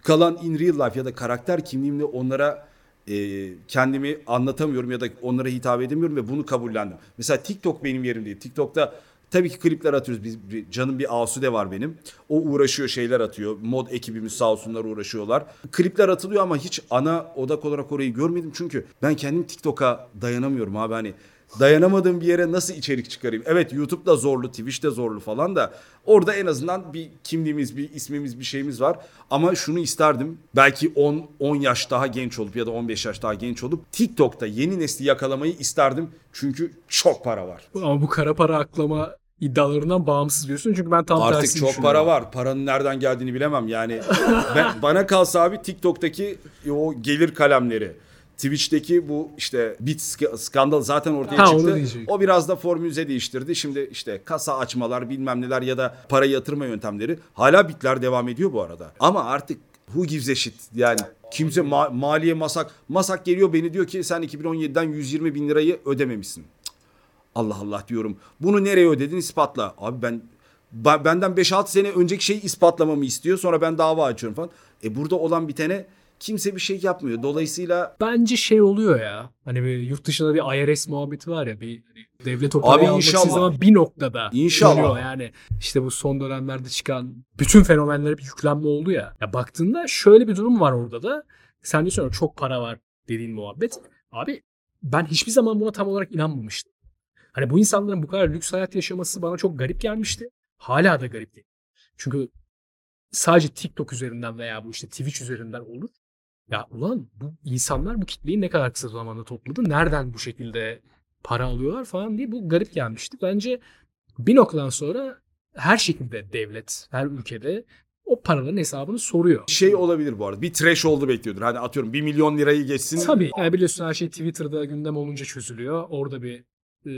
kalan in real life ya da karakter kimliğimle onlara e, kendimi anlatamıyorum ya da onlara hitap edemiyorum ve bunu kabullendim. Mesela TikTok benim yerim değil. TikTok'ta tabii ki klipler atıyoruz. Biz bir- canım bir Asude var benim. O uğraşıyor şeyler atıyor. Mod ekibimiz sağ olsunlar uğraşıyorlar. Klipler atılıyor ama hiç ana odak olarak orayı görmedim çünkü ben kendim TikTok'a dayanamıyorum abi hani dayanamadığım bir yere nasıl içerik çıkarayım? Evet YouTube da zorlu, Twitch de zorlu falan da orada en azından bir kimliğimiz, bir ismimiz, bir şeyimiz var. Ama şunu isterdim. Belki 10 10 yaş daha genç olup ya da 15 yaş daha genç olup TikTok'ta yeni nesli yakalamayı isterdim. Çünkü çok para var.
Ama bu kara para aklama iddialarından bağımsız diyorsun. Çünkü ben tam
Artık
tersini
çok para var. Paranın nereden geldiğini bilemem. Yani ben, bana kalsa abi TikTok'taki o gelir kalemleri, Twitch'teki bu işte bit sk- skandal zaten ortaya
Ha,
çıktı. O biraz da formülize değiştirdi. Şimdi işte kasa açmalar bilmem neler ya da para yatırma yöntemleri. Hala bitler devam ediyor bu arada. Ama artık who gives a shit yani kimse ma- maliye masak masak geliyor beni diyor ki sen 2017'den 120 bin lirayı ödememişsin. Allah Allah diyorum. Bunu nereye ödedin ispatla. Abi ben benden 5-6 sene önceki şeyi ispatlamamı istiyor. Sonra ben dava açıyorum falan. E burada olan bitene kimse bir şey yapmıyor. Dolayısıyla
Bence şey oluyor ya. Hani bir yurt dışında bir IRS muhabbeti var ya. Bir hani devlet o parayı almak
inşallah.
zaman bir noktada
İnşallah.
dönüyor yani. İşte bu son dönemlerde çıkan bütün fenomenlere bir yüklenme oldu ya. Ya baktığında şöyle bir durum var orada da. Sen diyorsun çok para var dediğin muhabbet. Abi ben hiçbir zaman buna tam olarak inanmamıştım. Hani bu insanların bu kadar lüks hayat yaşaması bana çok garip gelmişti. Hala da garip değil. Çünkü sadece TikTok üzerinden veya bu işte Twitch üzerinden olur. Ya ulan bu insanlar bu kitleyi ne kadar kısa zamanda topladı? Nereden bu şekilde para alıyorlar falan diye bu garip gelmişti. Bence bir noktadan sonra her şekilde devlet, her ülkede o paraların hesabını soruyor.
şey olabilir bu arada. Bir threshold'u bekliyordur. Hani atıyorum 1 milyon lirayı geçsin.
Tabii. Yani biliyorsun her şey Twitter'da gündem olunca çözülüyor. Orada bir e,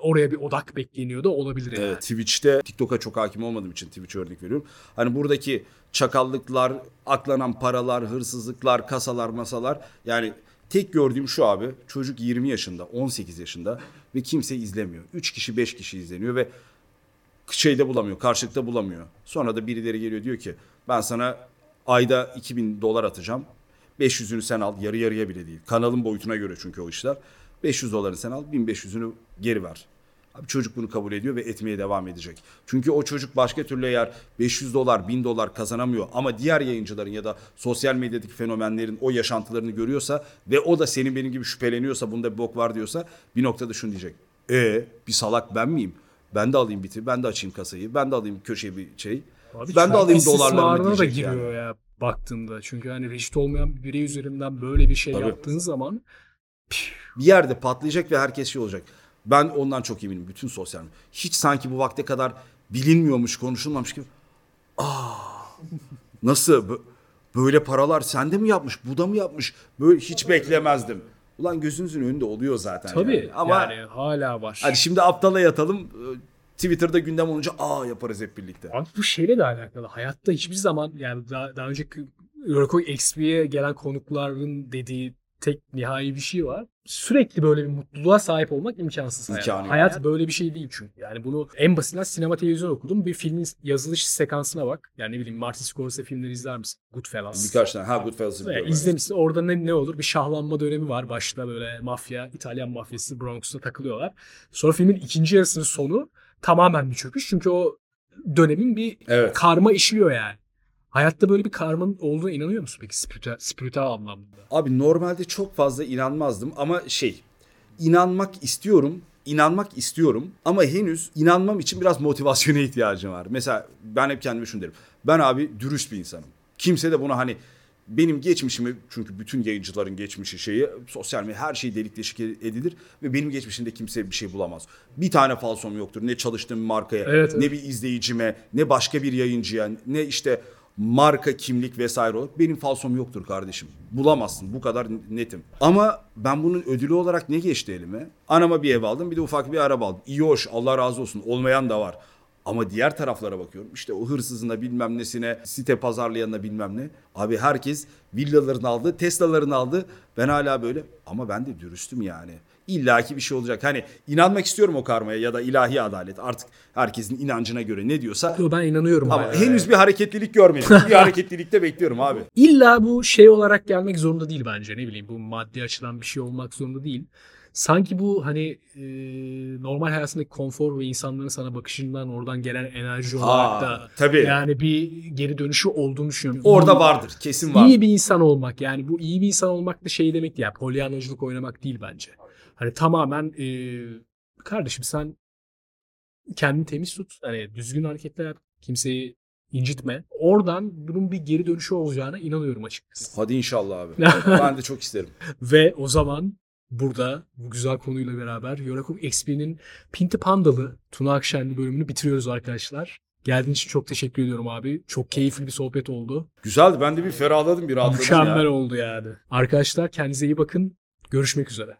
oraya bir odak bekleniyor da olabilir yani.
Evet, Twitch'te TikTok'a çok hakim olmadığım için Twitch örnek veriyorum. Hani buradaki çakallıklar, aklanan paralar, hırsızlıklar, kasalar, masalar yani tek gördüğüm şu abi çocuk 20 yaşında, 18 yaşında ve kimse izlemiyor. 3 kişi 5 kişi izleniyor ve şeyde bulamıyor, karşılıkta bulamıyor. Sonra da birileri geliyor diyor ki ben sana ayda 2000 dolar atacağım. 500'ünü sen al. Yarı yarıya bile değil. Kanalın boyutuna göre çünkü o işler. 500 dolarını sen al. 1500'ünü geri ver. Abi çocuk bunu kabul ediyor ve etmeye devam edecek. Çünkü o çocuk başka türlü eğer 500 dolar, 1000 dolar kazanamıyor ama diğer yayıncıların ya da sosyal medyadaki fenomenlerin o yaşantılarını görüyorsa ve o da senin benim gibi şüpheleniyorsa bunda bir bok var diyorsa bir noktada şunu diyecek. E bir salak ben miyim? Ben de alayım biti, ben de açayım kasayı, ben de alayım köşeye bir şey.
Abi
ben de alayım dolarlarımı
da
diyecek
giriyor
yani.
ya baktığında. Çünkü hani reşit olmayan bir birey üzerinden böyle bir şey
Tabii.
yaptığın zaman
bir yerde patlayacak ve herkes şey olacak. Ben ondan çok eminim bütün sosyal medya. Hiç sanki bu vakte kadar bilinmiyormuş, konuşulmamış gibi. Aa, nasıl Bö- böyle paralar sende mi yapmış, bu da mı yapmış? Böyle hiç beklemezdim. Ulan gözünüzün önünde oluyor zaten.
tabii
yani. Ama
yani hala var.
hadi şimdi aptala yatalım. e, Twitter'da gündem olunca aa yaparız hep birlikte.
Abi bu şeyle de alakalı. Hayatta hiçbir zaman yani daha, daha önceki Eurocoi XP'ye gelen konukların dediği tek nihai bir şey var. Sürekli böyle bir mutluluğa sahip olmak imkansız.
İmkanı yok.
Hayat böyle bir şey değil çünkü. Yani bunu en basitinden sinema televizyon okudum. Bir filmin yazılış sekansına bak. Yani ne bileyim Martin Scorsese filmleri izler misin? Goodfellas.
Birkaç tane. Ha Goodfellas'ı biliyorum.
izlemişsin. Orada ne, ne olur? Bir şahlanma dönemi var. Başta böyle mafya, İtalyan mafyası Bronx'ta takılıyorlar. Sonra filmin ikinci yarısının sonu tamamen bir çöküş. Çünkü o dönemin bir
Evet.
karma işliyor yani. Hayatta böyle bir karmanın olduğuna inanıyor musun peki spiritüel, spiritüel anlamda?
Abi normalde çok fazla inanmazdım ama şey inanmak istiyorum inanmak istiyorum ama henüz inanmam için biraz motivasyona ihtiyacım var. Mesela ben hep kendime şunu derim. Ben abi dürüst bir insanım. Kimse de buna hani benim geçmişimi çünkü bütün yayıncıların geçmişi şeyi sosyal medya her şey delik deşik edilir ve benim geçmişimde kimse bir şey bulamaz. Bir tane falsom yoktur. Ne çalıştığım markaya,
Evet,
ne
evet.
bir izleyicime, ne başka bir yayıncıya, ne işte marka, kimlik vesaire olarak benim falsom yoktur kardeşim. Bulamazsın. Bu kadar netim. Ama ben bunun ödülü olarak ne geçti elime? Anama bir ev aldım, bir de ufak bir araba aldım. İyi hoş, Allah razı olsun. Olmayan da var. Ama diğer taraflara bakıyorum. İşte o hırsızına bilmem nesine, site pazarlayanına bilmem ne. Abi herkes villalarını aldı, Tesla'larını aldı. Ben hala böyle ama ben de dürüstüm yani. İlla ki bir şey olacak. Hani inanmak istiyorum o karmaya ya da ilahi adalet. Artık herkesin inancına göre ne diyorsa.
Yo, Ben inanıyorum.
Ama henüz bir hareketlilik görmedim. bir hareketlilikte bekliyorum abi.
İlla bu şey olarak gelmek zorunda değil bence. Ne bileyim bu maddi açıdan bir şey olmak zorunda değil. Sanki bu hani e, normal hayatındaki konfor ve insanların sana bakışından oradan gelen enerji olarak da
tabii.
yani bir geri dönüşü olduğunu düşünüyorum.
Orada
İyi-
vardır. Kesin var.
İyi bir insan olmak yani bu iyi bir insan olmak da şey demek değil. Yani polyanacılık oynamak değil bence. Hani tamamen e, kardeşim sen kendini temiz tut. Hani düzgün hareketler yap. Kimseyi incitme. Oradan bunun bir geri dönüşü olacağına inanıyorum açıkçası.
Hadi inşallah abi. ben de çok isterim.
Ve o zaman burada bu güzel konuyla beraber Yorakuk XP'nin Pinti Pandalı Tuna Akşenli bölümünü bitiriyoruz arkadaşlar. Geldiğin için çok teşekkür ediyorum abi. Çok keyifli bir sohbet oldu.
Güzeldi. Ben de bir ferahladım, bir rahatladım
Mükemmel
ya.
oldu yani. Arkadaşlar kendinize iyi bakın. Görüşmek üzere.